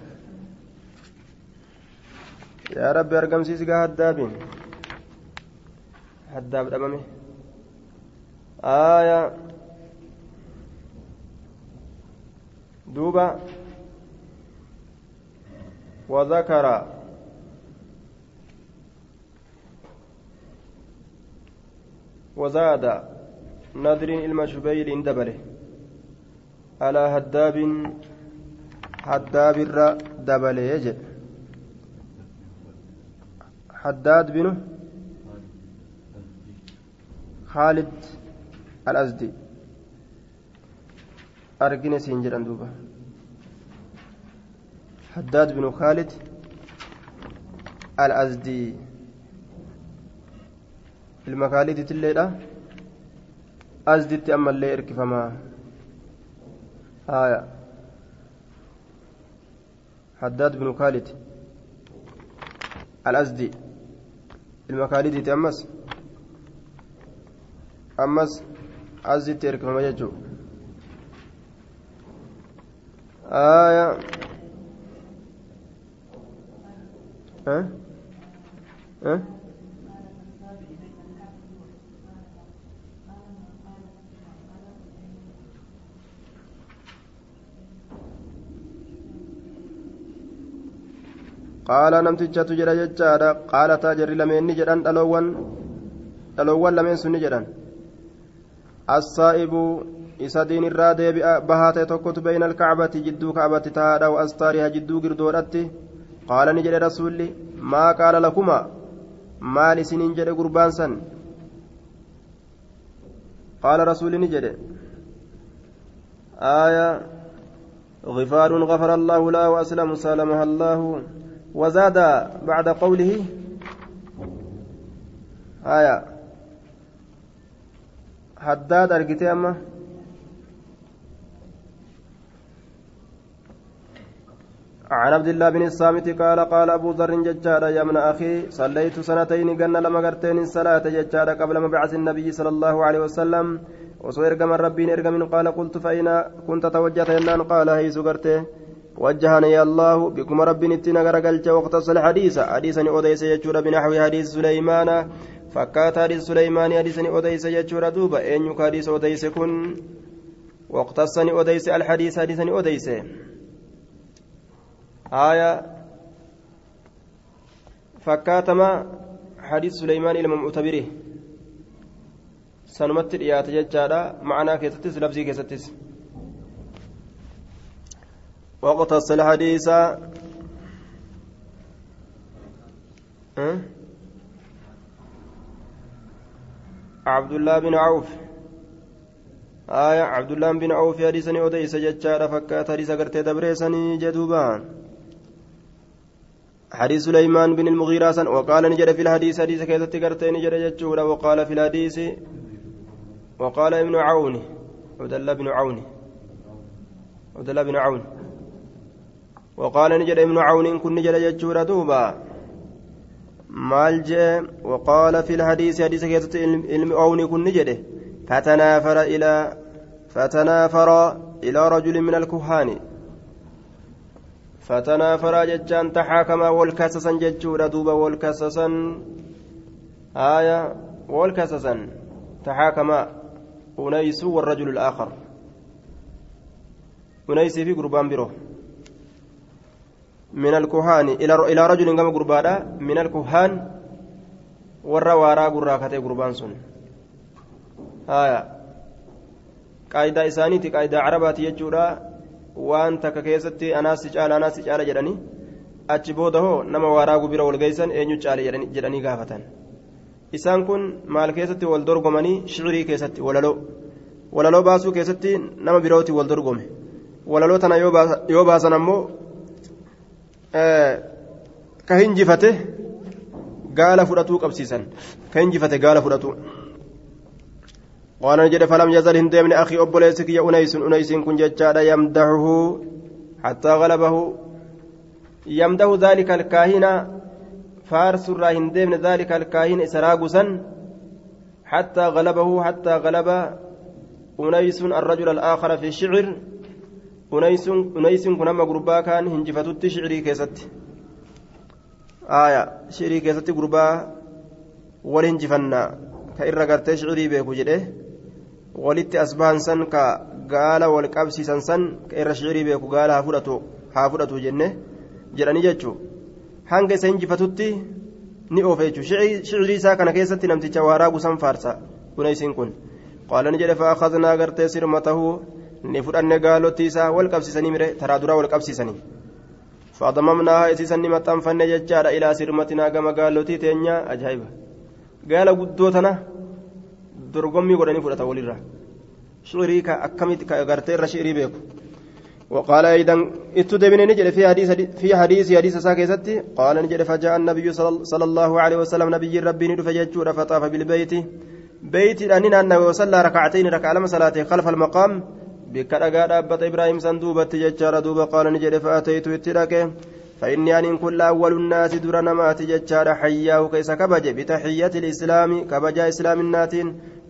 yaa rabbi argamsiisi gaa haddaabiin haddaaf dhabame aayaa duuba وذكر وزاد نذر المشبيل دبله على هداب هداب الر دبله يجد حداد بن خالد الأزدي. أرجنس ينجر أندوبه حداد بن خالد الأزدي. المخالد تليدا. أزدت أما اللي إركفما. آية. حداد بن خالد الأزدي. المخالد تأمس. أمس أزدت إركفما يجو آية. ها ها qaala namtichatu jedha jechaadha qaalataa jarri lameenni jedhan dhaloowwan dhaloowwan lameen sunni jedhan assaa'ibu isa diin irraa deebi'a bahaa ta'e tokkotu bayna alkacbati jidduu kacbatti tahaadha wa astaariha jidduu girdoodhatti jedhe rasuulli maa qaala lakuma maal isiniin jedhe gurbaan san qaala rasuulli ni jedhe آية غفار غفر الله له وأسلم سلمها الله وزاد بعد قوله آية حداد أرقتي أما عن عبد الله بن الصامت قال قال أبو ذر ججارة يا ابن أخي صليت سنتين قلنا لما قرتين الصلاة ججارة قبل مبعث النبي صلى الله عليه وسلم. وصو إرقم ربي إرقم قال قلت فأين كنت توجهت ينان قال هي سقرته وجهني الله بكم ربي نتنا قرقلت واقتص الحديث حديثا أوديس يجور بنحو حديث سليمان. فكات حديث سليمان حديثا أوديس يجور دوبا أين حديث أوديس كن. واقتصني أوديس الحديث حديثا أوديس. آية فكاتما حديث سليمان إلى معتبره سنمت الإيات ججارة معنا كيستس لفظي كيستس واقتص الحديث أه؟ عبد الله بن عوف. آية عبد الله بن عوف حديثني أوديس ججارة فكات حديث قرتي دبريسني جدوبان. حديث سليمان بن المغيرة وقال نجد في الحديث حديث كيف تقرتين نجد جتشورا وقال في الحديث وقال ابن عون عبد الله بن عون عبد الله بن عون. وقال نجد ابن عون كن نجد جتشورا دوبا. maal jee waqaala fi lhadiisi hadiisa keessatti ilmi oowni kun ni jedhe fatanaafara ilaa fatanaafara ilaa rajulin min alkuhaani فتنافرا جتان تحاكما والكسسا جتشورا دوبا والكسسا آية والكسسا تحاكما أنيس والرجل الآخر. أنيس في قربان بروه من الكهان إلى رجل كما قربانا من الكهان warra waaraa gurraa katee gurbaan sun haya qaayidaa isaaniiti qaayidaa carabaati jechuudha waan takka keessatti anaasi caala anaasi caala jedhanii achi booda hoo nama waaraa gubira walgeessan eenyu caale jedhanii gaafatan. Isaan kun maal keessatti wal dorgomanii? Shicirii keessatti walaloo. Walaloo baasuu keessatti nama birooti wal dorgome. Walaloo tana yoo baasan ammoo ka hinjifate gaala fudhatuu qabsiisan. Ka hinjifate gaala fudhatu قال نجد فلم يزل هندمن أخي أبوليسك يا أنيس أنيس كن ججادا يمدحه حتى غلبه يمدح ذلك الكاهن فارس الرا هندمن ذلك الكاهن إسراغسا حتى غلبه حتى غلب أنيس الرجل الآخر في الشعر أنيس أنيس كنما غربا كان هنجفتت شعري كيست آية شعري كيست غربا ولنجفنا كإرى قرتي شعري بيكو جده walitti as bahan san ka gaala wal qabsiisan san ka irra shicirii beeku gaala haa fudhatu jenne jedhani jechuu hanga isa hinjifatutti ni oofe jechuu shicirii isaa kana keessatti namticha waaraa gusan faarsa kuna isiin kun. Qaala ni jedhe faakadnaa gartee sirmatahu ni fudhanne gaalottii isaa wal qabsiisanii mire taraa duraa wal qabsiisanii. Faadamamnaa isiisan ni maxxanfanne jechaadha ilaa sirmatinaa gama gaalottii teenyaa ajaa'iba. Gaala guddoo tana dorgommii godhanii fudhata walirra. Shiirii ka akkamitti ka gartee irra shiirii beeku? وقال أيضا اتدبن نجد في حديث في حديث حديث ساكيستي قال نجد فجاء النبي صلى الله عليه وسلم نبي ربي فجاء فطاف بالبيت. بيت أننا أنه وصلى ركعتين ركع لما صلاته خلف المقام. بكرقا دابة إبراهيم صندوبة ججار دوبا قال نجد فأتيت اتراكه فإني أن كل أول الناس در نمات ججار حياه كيس كبج بتحية الإسلام كبجا إسلام الناتين.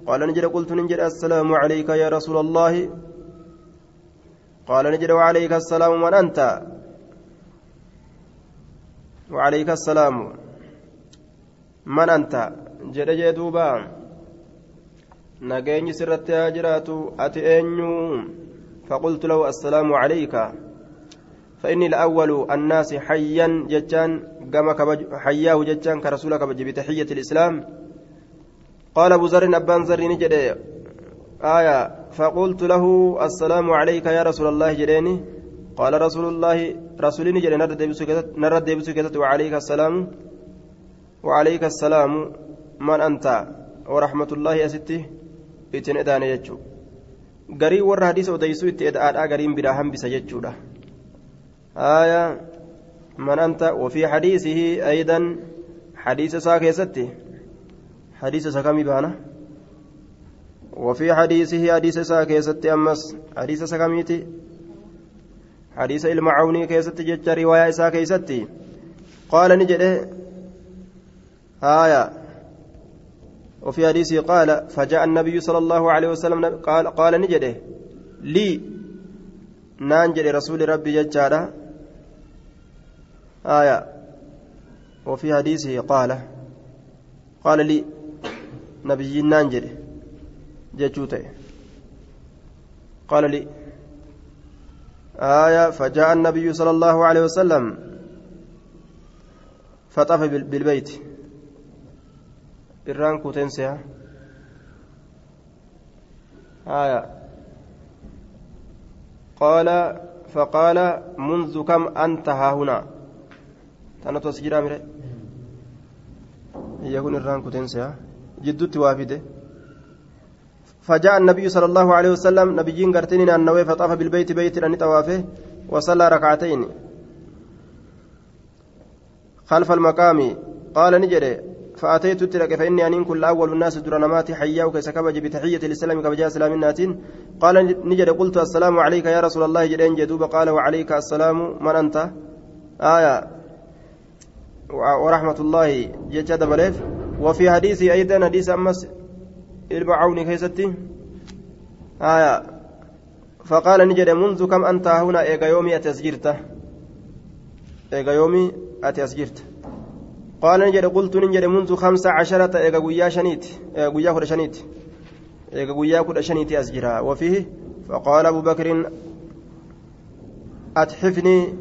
قال نجد قلت نجد السلام عليك يا رسول الله. قال نجد وعليك السلام من أنت؟ وعليك السلام من أنت؟ جد جدوبا نجيني سرت هاجرات أتي أنيو؟ فقلت له السلام عليك. فإني الأول الناس حيا جتان كما حياه جتان كرسولك بتحية الإسلام. قال أبو ذر أبان ذر نجد آية فقلت له السلام عليك يا رسول الله جريني قال رسول الله رسولي نجد نرد بسكتة وعليك السلام. وعليك السلام. من أنت؟ ورحمة الله أستي إتن إداني يجو warra hadiisa odeysu itti eda'aadha gariin biraa hambisa jechuudha آية. من أنت؟ وفي حديثه أيضا. حديث ساكي ستي. حديث سكمي بانا وفي حديثه حديث ساكي ستي أمس. حديث سكميتي حديث المعوني كيستي جت رواية ساكي ستي قال نجده. آية. وفي حديثه قال فجاء النبي صلى الله عليه وسلم قال قال نجده. لي. نانجل رسول ربي ججارة آية. وفي حديثه قال قال لي. نبي نانجل ججوته قال لي آية فجاء النبي صلى الله عليه وسلم فطاف بالبيت. irraan kuutenseha آية. قال فقال منذ كم أنت ها هنا؟ تنتو سجرا مره يكون كوتنسيا. جدت وافدة. فجاء النبي صلى الله عليه وسلم نبيين قرتنين أنه فطاف بالبيت بيت أن طوافه وصلى ركعتين. خلف المقام قال نجري فأتيت تلك فإني أن كل أول الناس درنمات حياك سكبج بتحية الإسلام كبجاء الناتين. قال نجد قلت السلام عليك يا رسول الله جدين جدوب قال وعليك السلام من أنت؟ آية. ورحمة الله جتشا دبليف. وفي حديث أيضا حديث أمس المعون كيستي. آية. فقال نجد منذ كم أنت هنا؟ إيغا يومي أتسجرت إيغا يومي أتسجرت قال نجد قلت نجد منذ خمس عشرة إيغا قويا شنيت. قويا كل شنيت. إيغا قويا كل شنيت أسجرها وفيه فقال أبو بكر أتحفني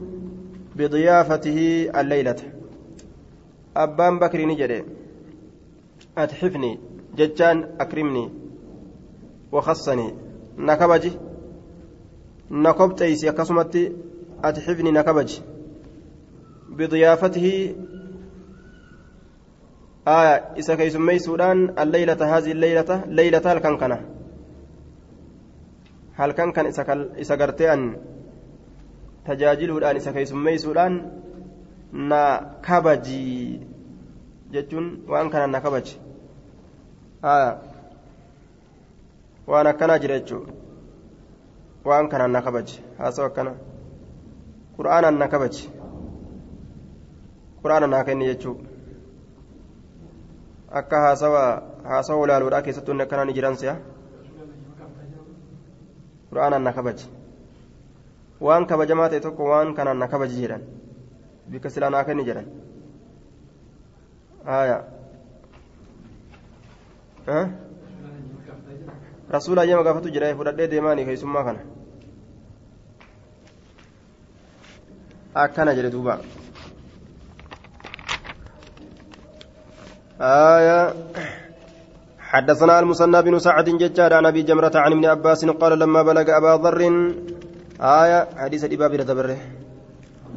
بضيافته الليلة. أبان بكر نجد. أتحفني ججان أكرمني وخصني نكبجي نكبتيسي أكسمتي أتحفني نكبجي. بضيافته آية إذا كيسمي سودان الليلة هذه الليلة ليلة الكنكنة هل كان إذا قرتي tajaajiluudhaan isa keessummeessuudhaan na kabaji jechuun waan kanaan na kabaji waan akkanaa jira jechuudha waan kanaan na kabaji. Haasa'u akkana qura'aanaan na kabaji. Qura'aana naa kenni jechuudha akka haasawa haasawa ilaaluudhaa keessattuu inni akkanaa ni jiran si'a. Qura'aanaan na kabaji. waan kabajamaa ta'e tokko waan kanaan na kabaji jedhan. Bika silaa naa kenni jedhan. Haya rasuula ayyama gaafatu jedha fudhadhee deemaanii keessummaa kana. Akkana jedhe duuba. آية حدثنا المثنى بن سعد ججار عن ابي جمرة عن ابن عباس قال لما بلغ ابا ذر آية حديث الإباب ردبره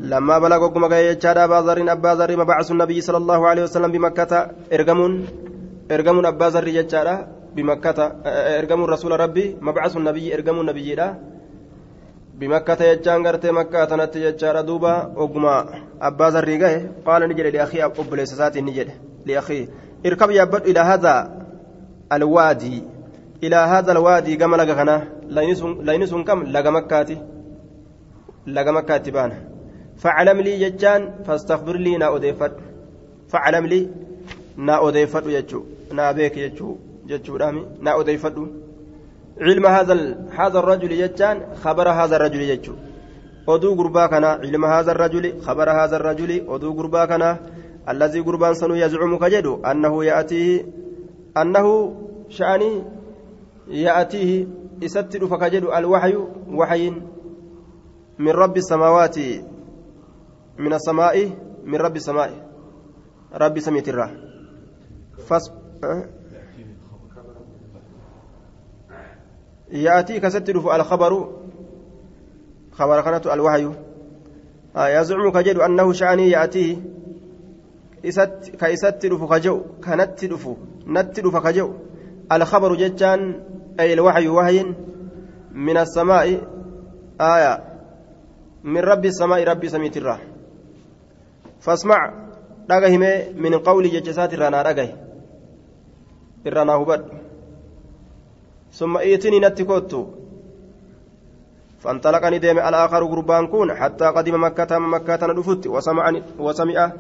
لما بلغ قم جاد أبا ذر أبا ذر مبعث النبي صلى الله عليه وسلم بمكة إرجمون إرجمون أبا ذر جاد بمكة إرجمون رسول ربي مبعث النبي إرجمون نبي بمكة يجان غرتي مكة تنت يجار دوبا وقما أبا ذر قال نجد لأخي أبو ليسات نجد لأخي اركب يا إلى هذا الوادي إلى هذا الوادي كما لغنا لينسون كم لغا مكاتي لغا مكاتي بان فعلم لي ججان فاستغفر لي نا أديفت فعلم لي نا أديفت يجو نا بيك يجو ججو رامي نا أديفت علم هذا هذا الرجل ججان خبر هذا الرجل يجو gurbaa kana ilma haadha rajuli khabara haadha rajuli oduu gurbaa kana allazii gurbaan sanuu yazcumu ka jedhu annahu ya'atiihi annahu sha'anii يأتيه إستر فكجد الوحي وحي من رب السماوات من السماء من رب السماء رب سميت فس يأتي كستر الخبر خبر كانت الوحي. آه يزعم كجد أنه شأني يأتيه كيستر فكجو كانت تدفو نتر فكجو الخبر جتان أي الوحي وحي من السماء. آية من رب السماء ربي سميت الراه فاسمع qawli jecha isaati irraa naa dhagahe irraa naa hubadhu. Summa iitinii natti kottu فانطلقني ديم الآخر قربان كون حتى قدم مكة مكة ندفت وسمع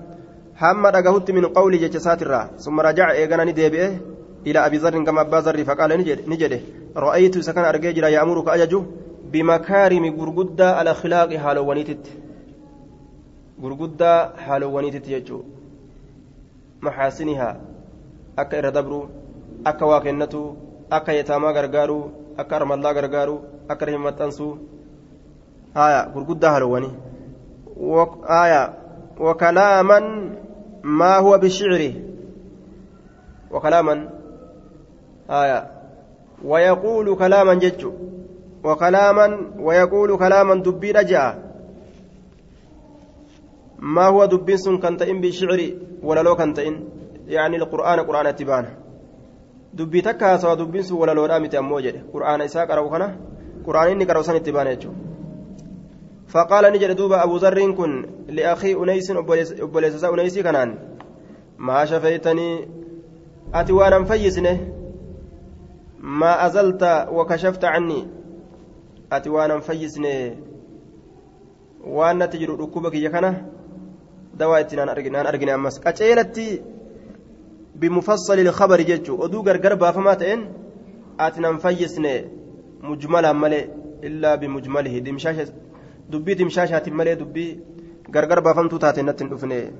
هم دقهت من قولي جتسات الرا ثم رجع إيغانا ديبئه إلى أبي ذر كما أبا ذر فقال نجده رأيت سكن أرجيجرا يأمرك أججو بمكارم غرغدة الأخلاق حالوانيتت غرغدة حالوانيتت يجو محاسنها أكا إردبرو أكا واكنتو أكا يتاما غرغارو أكا رمالله غرغارو أكا رحمتانسو آية غرغدة حالواني وك آية وكلاما ما هو بشعره وكلاما آية ويقول كلاما جج وكلاما ويقول كلاما دبي رجع ما هو دبين سن كنتئن بشعر ولا لو كنتئن يعني القرآن قرآن تبان دبي تكا سوا دبين سن ولا لو رامت أموجد قرآن إساء قرأو كنا قرآن إني قرأو سن تبان يجو فقال نجد دوبا أبو ذر كن لأخي أنيس أبوليس أنيس كنان ما شفيتني أتي وأنا فيسنه ما أزلت وكشفت عني أتي وأنا فيسنه وأنا تجر ركوبك يكنا dawaa itti naan argine ammas. Qaceelatti jechuu oduu gargar baafamaa ta'een ati nan fayyisne mujmalaan malee illaa bimujmalihi dubbii dimshaashaatiin malee dubbii gargar baafamtuu taate natti hin dhufne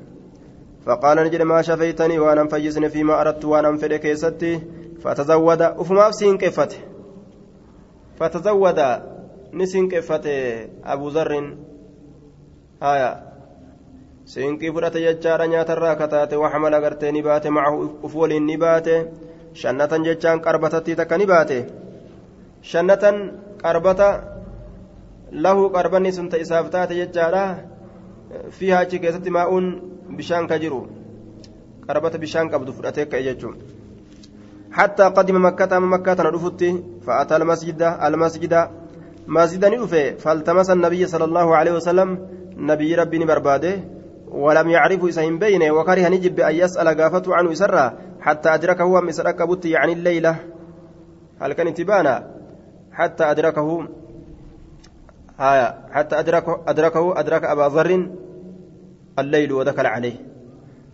فقال نجد ما شفيتني وأنا فيزني فيما اردت وأنا فدي كيستي فتزود افما سين كفته فتزود نسين كفته ابو ذر هايا siinqii fudhate jechaadha nyaatarraa kataate waxmala gartee ni baate macahu uf waliin ni baate shannatan jechaan qarbatattii takka ni baate shannatan qarbata lahu qarbanni sun ta isaaf taate jechaadha fiihaa achi keessatti maa'uun bishaan ka jiru qarbata bishaan qabdu fudhatee ka'e jechuun حتى قدم مكة أما مكة ندفت فأتى المسجد المسجد مسجدا ندفه فالتمس النبي صلى الله عليه وسلم نبي ربي برباده ولم يعرفوا إسهم بينه وكره نجب أن يسأل قافته عنه سرا حتى أدركه مسرك بط يعني الليلة. هل كان انتبانا حتى أدركه آية حتى أدركه أدركه أدرك أبا ذر الليل ودخل عليه.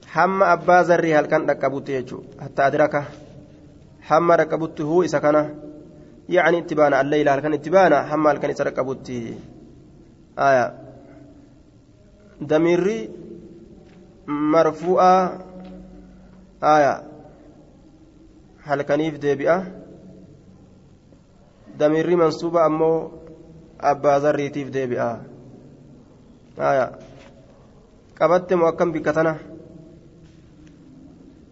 حم أبا ذر هل كان ركبت حتى أدركه. حم ركبت هو كان يعني اتبانا. الليل هل كان اتبانا؟ حم هل كان ركبت آية. دميري مرفوعة آية هل كنيف ديبئة دميري منصوبة أمو zarriitiif deebi'a. Qabatte moo akkam bikka tana?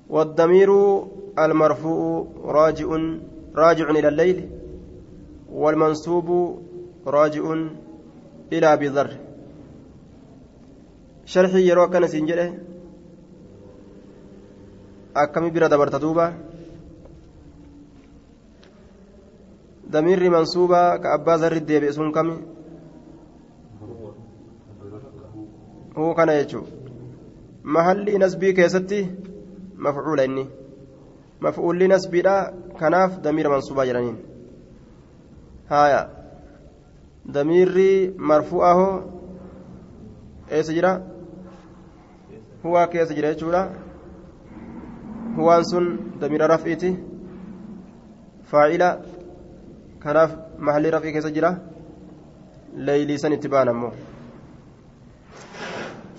والضمير المرفوع راجع راجع إلى الليل والمنصوب راجع إلى بذر شرحي يروى كان سنجله أكمي برا دبرت دوبا damiirri mansuubaa ka abbaa zarri deebi'e sun kami huu kana jechuun mahalli nasbii keessatti mafcuula inni mafcuulli nasbiidha kanaaf damiira mansuubaa jedhaniin haaya damiirri marfu'aho eessa jira faa'ila kanaaf mahalli rafii keessa jira leeylii san itti baan ammoo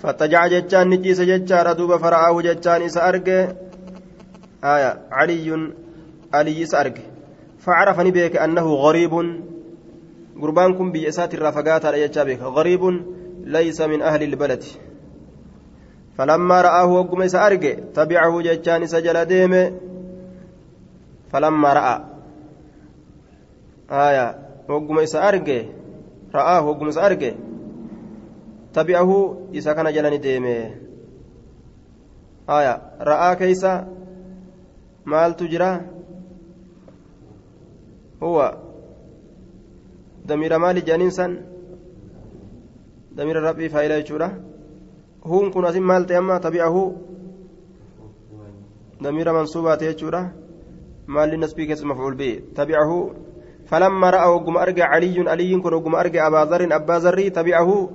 fattajaca jechaan ni ciise jechaadha duuba fara'aahu jechaan isa arge aya caliyyun aliyyi isa arge facarafa ni beeke annahu gariibun gurbaan kun biyya isaatirraa fagaataadha jechaa beeka gariibun laysa min ahli ilbaladi فلما رآه وقم إسا أرجع تبعه جتان إسا جل ديمه فلما رأى aya hogguma isa arge ra'aa hogguma isa arge tabi'ahu isa kana jalani deeme aya ra'aa keeysa maaltu jira huwa damiira maali jedhaniin san damiira rabbii faayila jechuudha huun kun asin maal ta'e amma tabi'ahu? Damiira mansuubaate jechuudha. Maalli nasbii keessa mafcuul bi'i tabi'ahu? فلما رأى وقم أرجع علي علي كن وقم أرجع أبا ذر أبا ذر تبعه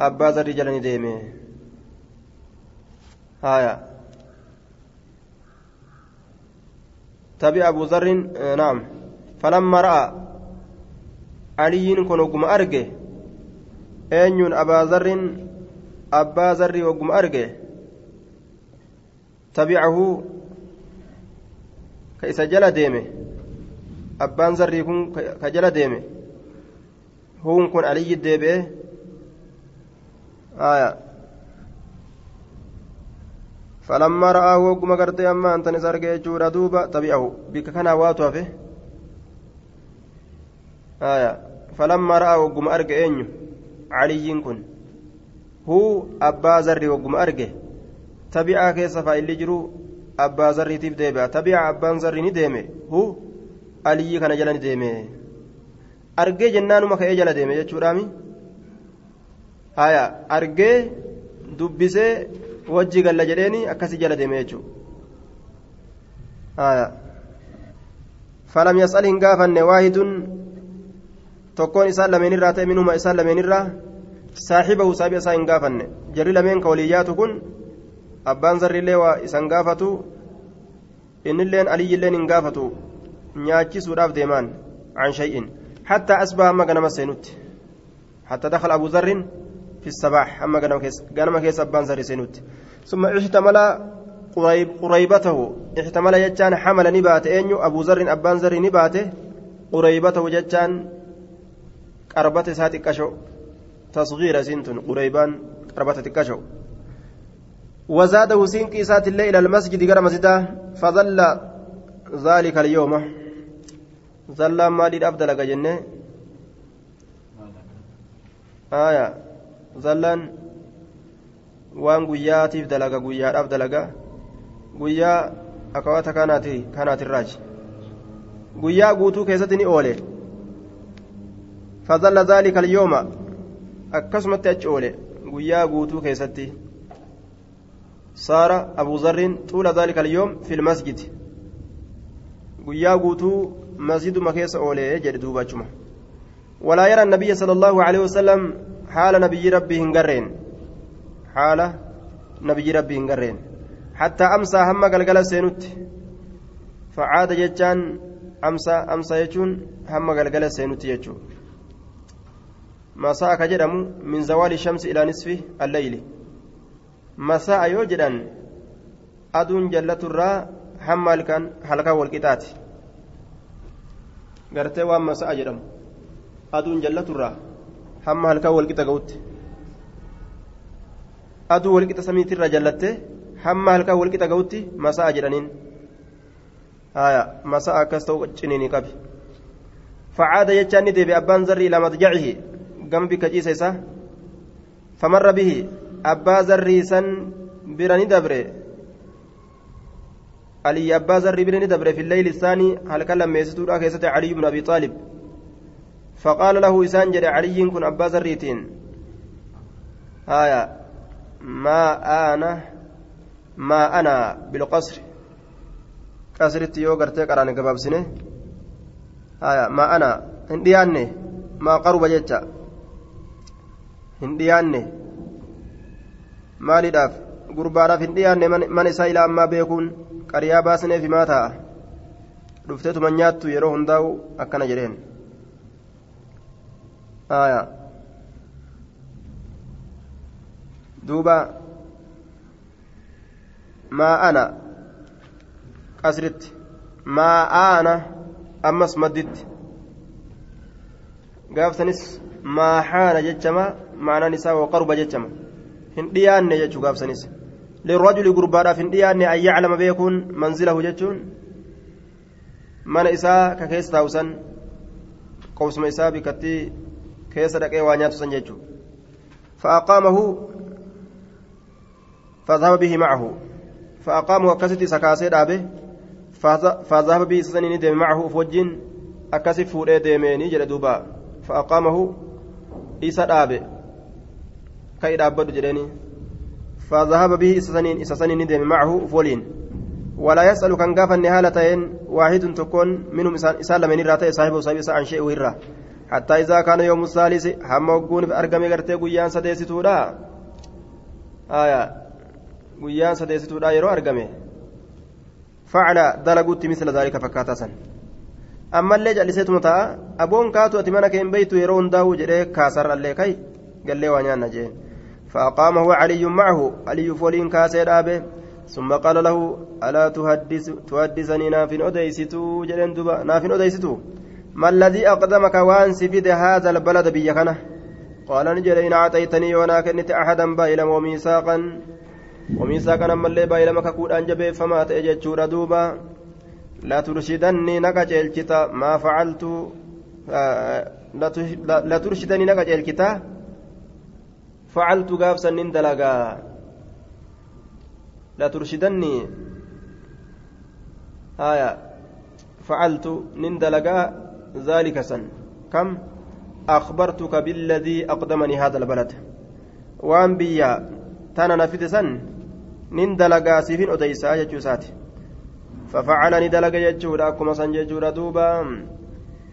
أبا ذر جلني ديمه هايا تبع أبو ذر نعم فلما رأى علي كن وقم أرجع أين أبا ذر أبا ذر وقم أرجع تبعه كيس جل ديمه abbaan zarrii kun ka jala deeme huun kun aliyyi deebi'e aya falammaa ra'aahu hogguma gartee amma antan isa arge jechuudha duuba tabi'ahu bikka kanaa waatu hafe aya falammaa ra'aahu hogguma arge eenyu caliyyiin kun huu abbaa zarrii hogguma arge. Tabi'aa keessa faa'illi jiru abbaa zarriitiif deebi'a. Tabi'a abbaan zarrii ni deeme. Huu aliyyi kana jala ni deeme. Argee jennaanuma ka'ee jala deeme jechuudhaami? Haya argee dubbisee wajji galla jedheeni akkasii jala deeme jechuudha haya falam yas'al hin gaafanne waahidun tokkoon isaan lameenirraa ta'e minuma isaan lameenirraa saaxibahu saabi isaa hin gaafanne. Jarri lameen ka waliyyaatu kun abbaan zarrillee waa isan gaafatu innilleen aliyyilleen hin gaafatu nyaachisuudhaaf deemaan عن شيء حتى أصبح أما غنم سينوت حتى دخل أبو ذر في الصباح أما غنم كيس غنم كيس أبان ذر سينوت ثم احتمل قريب قريبته احتمل يجان حمل نبات أنيو أبو ذر أبان ذر نباته قريبته ججان قربت ساتي كشو تصغير سنتن قريبان قربت تكشو وزاده سين كيسات الليل إلى المسجد غير مسجده فظل ذلك اليوم zallaan maaliidhaaf dalaga jenne aya zallaan waan guyyaatiif dalaga guyyaadhaaf dalaga guyyaa akawata kanaati kanaatirraaji guyyaa guutuu keessatti ni oole fazalla zaalika alyooma akkasumatti achi oole. Guyyaa guutuu keessatti saara abuuzarriin xuula daalika alyoom fil masjidi. Guyyaa guutuu masjiduma keessa oolee jedhe dubaachuma walaa yara annabiyya sala allaahu aleyhi wasalam haala nabiyyi rabbii hin garreen. Haala nabiyyi rabbii hin garreen. Hattaa amsaa hamma galgala seenutti. Facaada jechaan amsa amsa jechuun hamma galgala seenutti jechuudha masaa ka jedhamu min zawaali shamsi ilaa nisfi alleyli masaa yoo jedhan aduun jallaturraa hamma halkan halkan walqixaati gartee waan masaa jedhamu aduun jallaturraa hamma halkan walqixa ga'utti. Aduu walqixa samiitirra jallatte hamma halkan walqixa ga'utti masaa jedhaniin. Masaa akkas ta'u ciniini qabi. Facaada jechaan ni deebi abbaan zarrii ila madjacihi. Gama bikka ciisa isaa famarra bihi abbaa zarrii san bira ni dabre. علي أبا ذر بن دبر في الليل الثاني هل كلم يستور كيسة علي بن أبي طالب فقال له إسان جري علي كن أبا ذريتين آية ما أنا ما أنا بالقصر قصرت يو قرتي قران قباب سنه آية ما أنا هندياني ما قرب hin dhiyaanne? Maaliidhaaf? Gurbaadhaaf hin dhiyaanne? Mana isaa ilaa ammaa beekuun qariyaa baasneef himaa ta'a. Dhufteetuma nyaattu yeroo hundaa'u akkana jedheen. Duuba. Maa ana qasritti. Maa ana ammas madditti. Gaafsanis maa haana jechamaa jechama maanaan isaa waqaruba jechama. Hin dhiyaanne jechuu gaafsanis. للرجل قربانا في الديان أن يعلم بيكون منزله جتون من إساء ككيس تاوسن قوسم إساء بكتي كيس دقي وانيات سنججو فأقامه فذهب به معه فأقامه أكست سكاسي دابه فذهب به سنين ديم معه فوجين أكسف فوري ديميني جل دوبا فأقامه إيسا دابه كي دابدو جليني فذهب به إسسنين إسسنين دم معه فولين ولا يسأل كان قافا نهالتين واحد تكون منهم إسال من الراتي صاحب وصاحب عن شيء وهرة حتى إذا كان يوم الثالث هم وقون في أرقم غرتي قيان سديستودا آية قيان سديستودا يرو أرقمه فعل دلقوت مثل ذلك فكاتسا أما اللي جلسيت متى أبون كاتو أتمنى كين بيتو يرون داو جري كاسر اللي كي قال لي وانيان نجين فأقامه علي معه علي فولين كاسر أبي ثم قال له ألا تحدث تحدثني ناف أديستو؟ جلين دبا ناف أديستو. ما الذي أقدمك وان سفد هذا البلد بيكنا قال نجل إن أعطيتني وأنا كنت أحدا بايلا وميثاقا. وميثاقا أما اللي بايلا مكاكود أنجبي فما تأجج دوبا لا ترشدني نكج الكتاب ما فعلت آه لا ترشدني نكج الكتاب فعلت قابسا نندلقا لا ترشدني. آية. فعلت نندلقا ذلك سن. كم؟ أخبرتك بالذي أقدمني هذا البلد. وأن بيا. تانا نفذ سن. نندلقا سيفين أديسا يجوسات. ففعل ندلق يجورا أكما سن يجورا دوبا.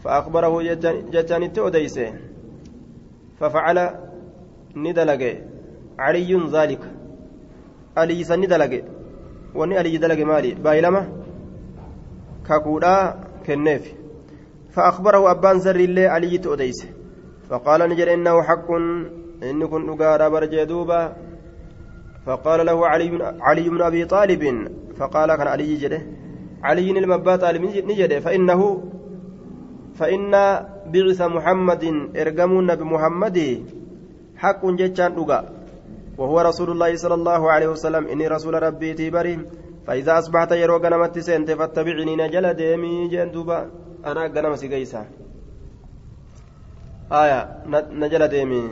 فأخبره جتاني أديسه ففعل ندلق علي ذلك علي سن ندلق واني علي دلق مالي بايلما كاكودا كنيف فأخبره أبان زر الله علي تؤديس فقال نجر إنه حق إن كن أقارى برجي دوبا فقال له علي علي بن أبي طالب فقال كان علي جده علي المبا طالب نجده فإنه فإن بعث محمد إرجمون بمحمد حق جتان أقا وهو رسول الله صلى الله عليه وسلم. إني رسول ربي تبري فإذا أصبحت يروق نمت سنت فاتبعني نجل ديمي جندوبا أنا قنم سيقيسا آية نجل ديمي.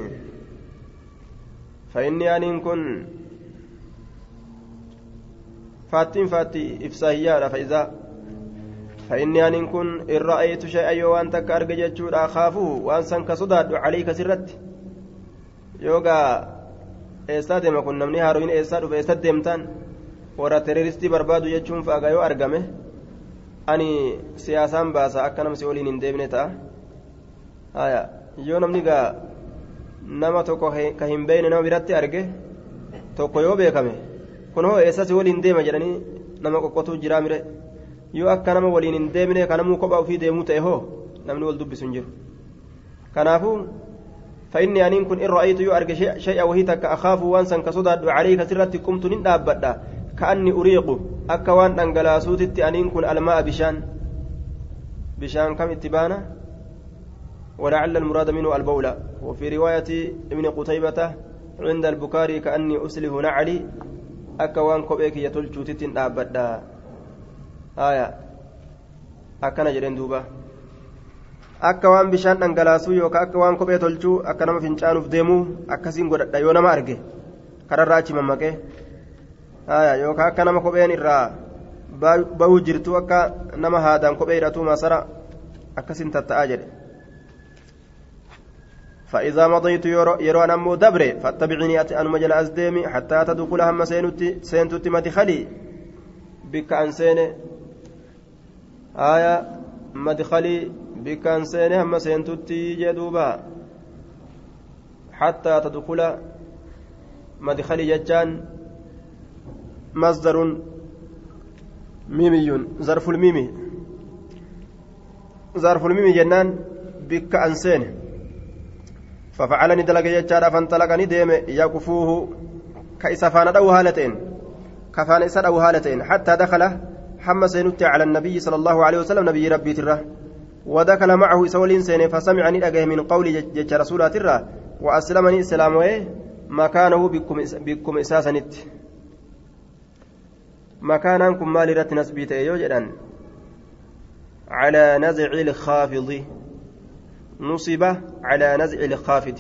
فإني أن كن فاتين فاتي إفساهية فإذا فإني أن كن إن رأيت شيئا أرجع جتشور أخافه وأن سنك صداد عليك سرت. يوغا eessaa deema kun namni haaroyin eessaa dhufe eessa deemtaan warra teroristii barbaadu jechuun fa'aa yoo argame ani siyaasaan baasa akka namsi waliin hin deebine ta'a haya yoo namni gaa nama tokko ka hin beekne nama biratti arge tokko yoo beekame kun hoo eessasi waliin deema jedhanii nama qoqqotuu jiraa mire yoo akka nama waliin hin deemne kanamuu kophaa ofii deemuu ta'e hoo namni wal dubbisu hin jiru kanaafuu فإني أن كن إن رأيت يؤرق شيئا وهي تك أخاف وانسا كصداد عليك سرت قمت نندابدا كأني أريق. أكوان أنقلاسوت أن كن الماء بشان. بشان كم اتبانا؟ ولعل المراد منه البولة وفي رواية ابن قتيبة عند البكاري كأني أسلف نعلي. أكوان كوبيك يتلجو تتن دابدا آية. أكنا جرين دوبا akka waan bishaan dhangalaasuu yookaan akka waan kophee tolchuu akka nama fincaanuuf deemuu akkasiin godhadha yoo nama arge kararraa achi mammaqee yookaan akka nama kopheen irraa bahuu jirtu akka nama haadaan kophee hidhatu masara akkasiin tatta'aa jedhe. فإذا مضيت يرو أن أمو دبري فاتبعني أن مجل أزديمي حتى تدخل هم سينتي مدخلي بك أن آية مدخلي بكان سينه هم سينتوتي جدوبا حتى تدخل مدخل ججان مصدر ميمي ظرف الميمي ظرف الميمي جنان بك أنسينه ففعلني دلق ججارا فانطلقني ديم يقفوه كإسفان أو هالتين كفان هالتين حتى دخل حمى سينتي على النبي صلى الله عليه وسلم نبي ربي تره ودخل معه سولين سين فسمعني أجه من قول جج رسولات الرا وأسلمني إسلامه مكانه بكم إساسنت مكانكم مال رت نسبيت يوجدان على نزع الخافض. نصب على نزع الخافض.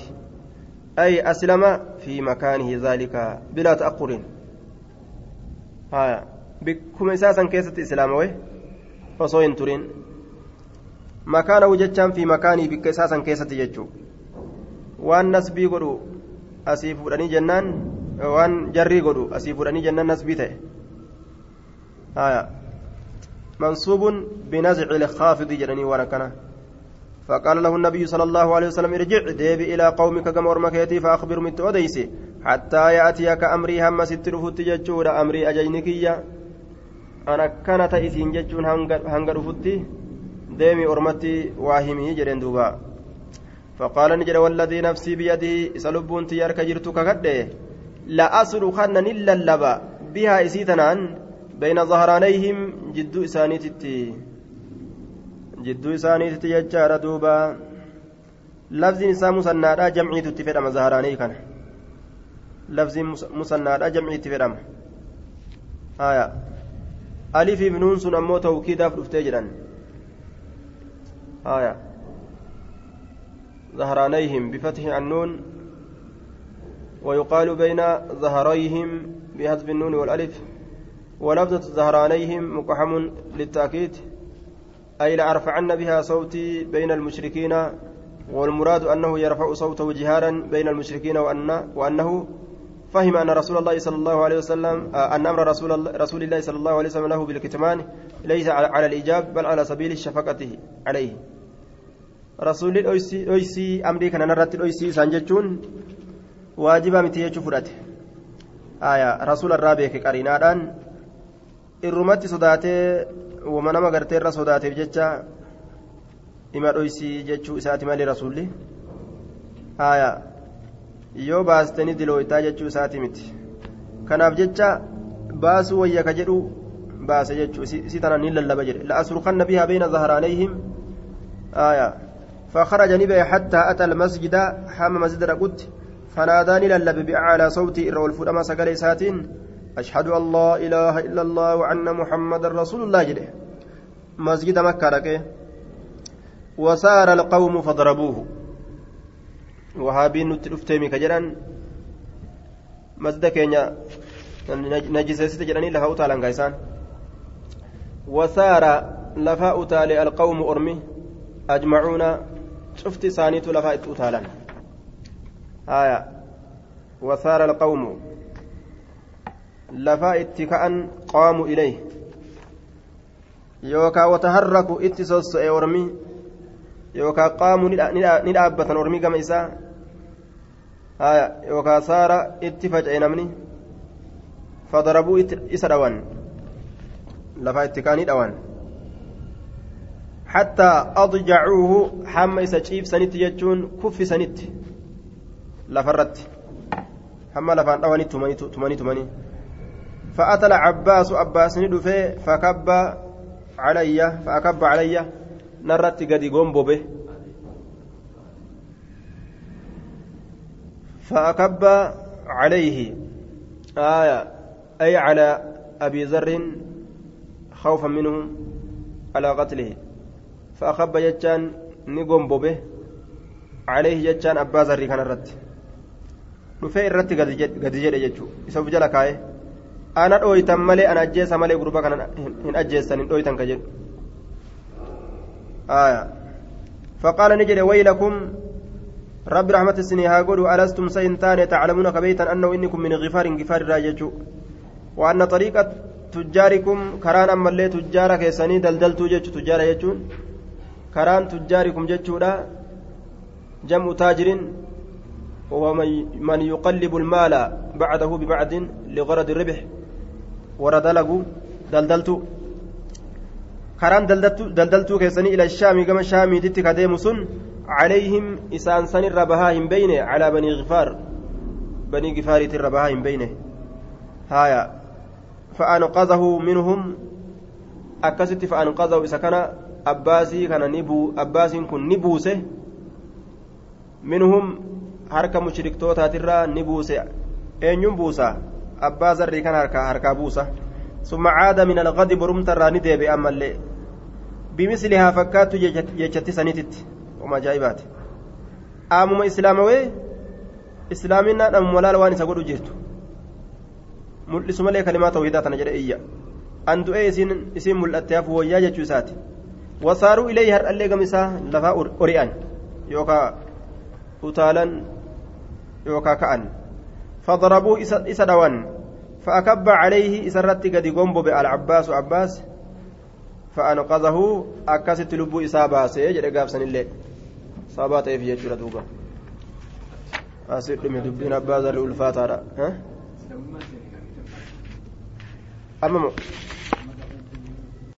أي أسلم في مكانه ذلك بلا تأقر بكم إساسا كيست إسلامه؟ فصوين ترين. Makaanahu jechaan fi makaanii bikka isaa san keessatti jechuu waan nasbii godhu asii fuudhanii jennaan waan jarrii godhu asii fuudhanii jennaan nasbii ta'e منصوب بنزع الخافض جرني وركنا. فقال له النبي صلى الله عليه وسلم ارجع ديب إلى قومك كما أرمكيتي فأخبر من توديسي. حتى يأتيك أمري هم ستر فتي أمري أجينكية أنا كانت إسين ججون هنجر فتي deemi ormatti waa himii jedheen duuba فقال نجد والذي نفسي بيدي سلبون تيارك جرت ككده لا أسر خنا إلا اللبا. بها إسيتنان بين ظهرانيهم جدو إسانيتي جدو إسانيتي يجار دوبا. لفظ نساء مسنادا جمعي تتفرم ظهراني كان. لفظ مسنادا جمعي تتفرم آية. ألف بنون سن أمو توكيدا فلفتجرا آية. ظهرانيهم بفتح النون ويقال بين ظهريهم بحذف النون والألف. ولفظة ظهرانيهم مقحم للتأكيد أي لأرفعن بها صوتي بين المشركين والمراد أنه يرفع صوته جهارا بين المشركين وأن وأنه فهم أن رسول الله صلى الله عليه وسلم أن أمر رسول الله, رسول الله صلى الله عليه وسلم له بالكتمان ليس على الإيجاب بل على سبيل الشفقة عليه. Rasuulli dhoysii amrii kana irratti dhoysii isaan jechuun waajibaa miti jechuu fudhate. Rasuula irraa beeke qariinaadhaan irrumatti sodaatee wama nama gartee irra sodaateef jecha ima dhoysii jechuu isaati malee rasuulli? Yoo baasteni dilooytaa jechuu isaati miti. Kanaaf jecha baasuu wayya ka jedhu baase jechuu isi tana ni lallaba jedhe. La'asrukanna bihaa bayna zahraanayhim. Aya فخرج نبي حتى أتى المسجد حام مسجد رقدت فناداني للب بأعلى صوتي إر الفرما سقل ساتين أشهد أن لا إله إلا الله وأن محمد رسول الله جده. مسجد مكة لك وسار القوم فضربوه. وهابين نتلفتمي كجران مسجد كينيا نجسست جراني لها أتالا قيسان وسار لفا أتالي القوم أرمي أجمعون شفت سانيت لفا أتالا آية وثار القوم لفا اتكاء قاموا إليه يوكا وتحركوا اتسوس أورمي يوكا قاموا ندابة أورمي كما إساء آية يوكا صار اتفج نمني فضربوا دوان لفا اتكاء ندوان حتى أضجعوه حم إسا شيف سنت يجون كف سنت. lafarratti hamma lafaan dhawanii tumanii tumanii فأتى العباس عباس ندفه فكب علي فأكب علي. نرت قد قوم به. فأكب عليه. آية. أي على أبي ذر خوفا منه على قتله. فأخب جتان نقوم به عليه جتان أبا ذر كان الرد. irratti gadi jedhe jechuudha isa of jala kaa'e ana dhooytan malee ana ajjeesa malee gurba kana hin ajjeessan hin dhooytan ka jedhu فقال نجد ويلكم رب رحمة السني هاقولوا ألستم سينتان تعلمون كبيتا أنه إنكم من غفار غفار راججو. وأن طريقة تجاركم كران أما اللي تجارك يسني دلدلتو جج تجار يجون كران تجاركم ججو جمع تاجر وهو من يقلب المال بعده ببعد لغرض الربح وردلقوا دلدلتو كران دلدلتو دلدلتو كيسني إلى الشام كما شامي تتي كديم سن عليهم إسان سن الربهاهم بينه على بني غفار بني غفار الربهاهم بينه هايا فأنقذه منهم أكست فأنقذه إذا كان abbaasii kana ni buu abbaasiin kun ni buuse. Minhum harka mushriktootaatiirraa ni buuse. Eenyuun buusa abbaa zarrii kana harkaa harkaa buusa. Summa caada min alqadi borumtarraa ni deebi'e ammallee bimislihaa fakkaattu jechatti saniititti oma ajaa'ibaati. Aamuma islaamawee islaaminaan amuma laala waan isa godhu jirtu. Mul'isu kalimaa kalimaa hidhaa tana jedhe iyya. Andu'ee isiin mul'atte hafu wayyaa jechuu isaati. Wasaaruu ilayhi har'allee gamisaa lafaa ori'an yookaa utaalan yookaa ka'an فضربوه إسا دوان فأكب عليه إسرت قد قنبب العباس عباس فأنقذه أكست لبو إسابة سيجد قابسا الليل صابات في يجور دوبا. أسير لم يدبين عباس الألفات أمامه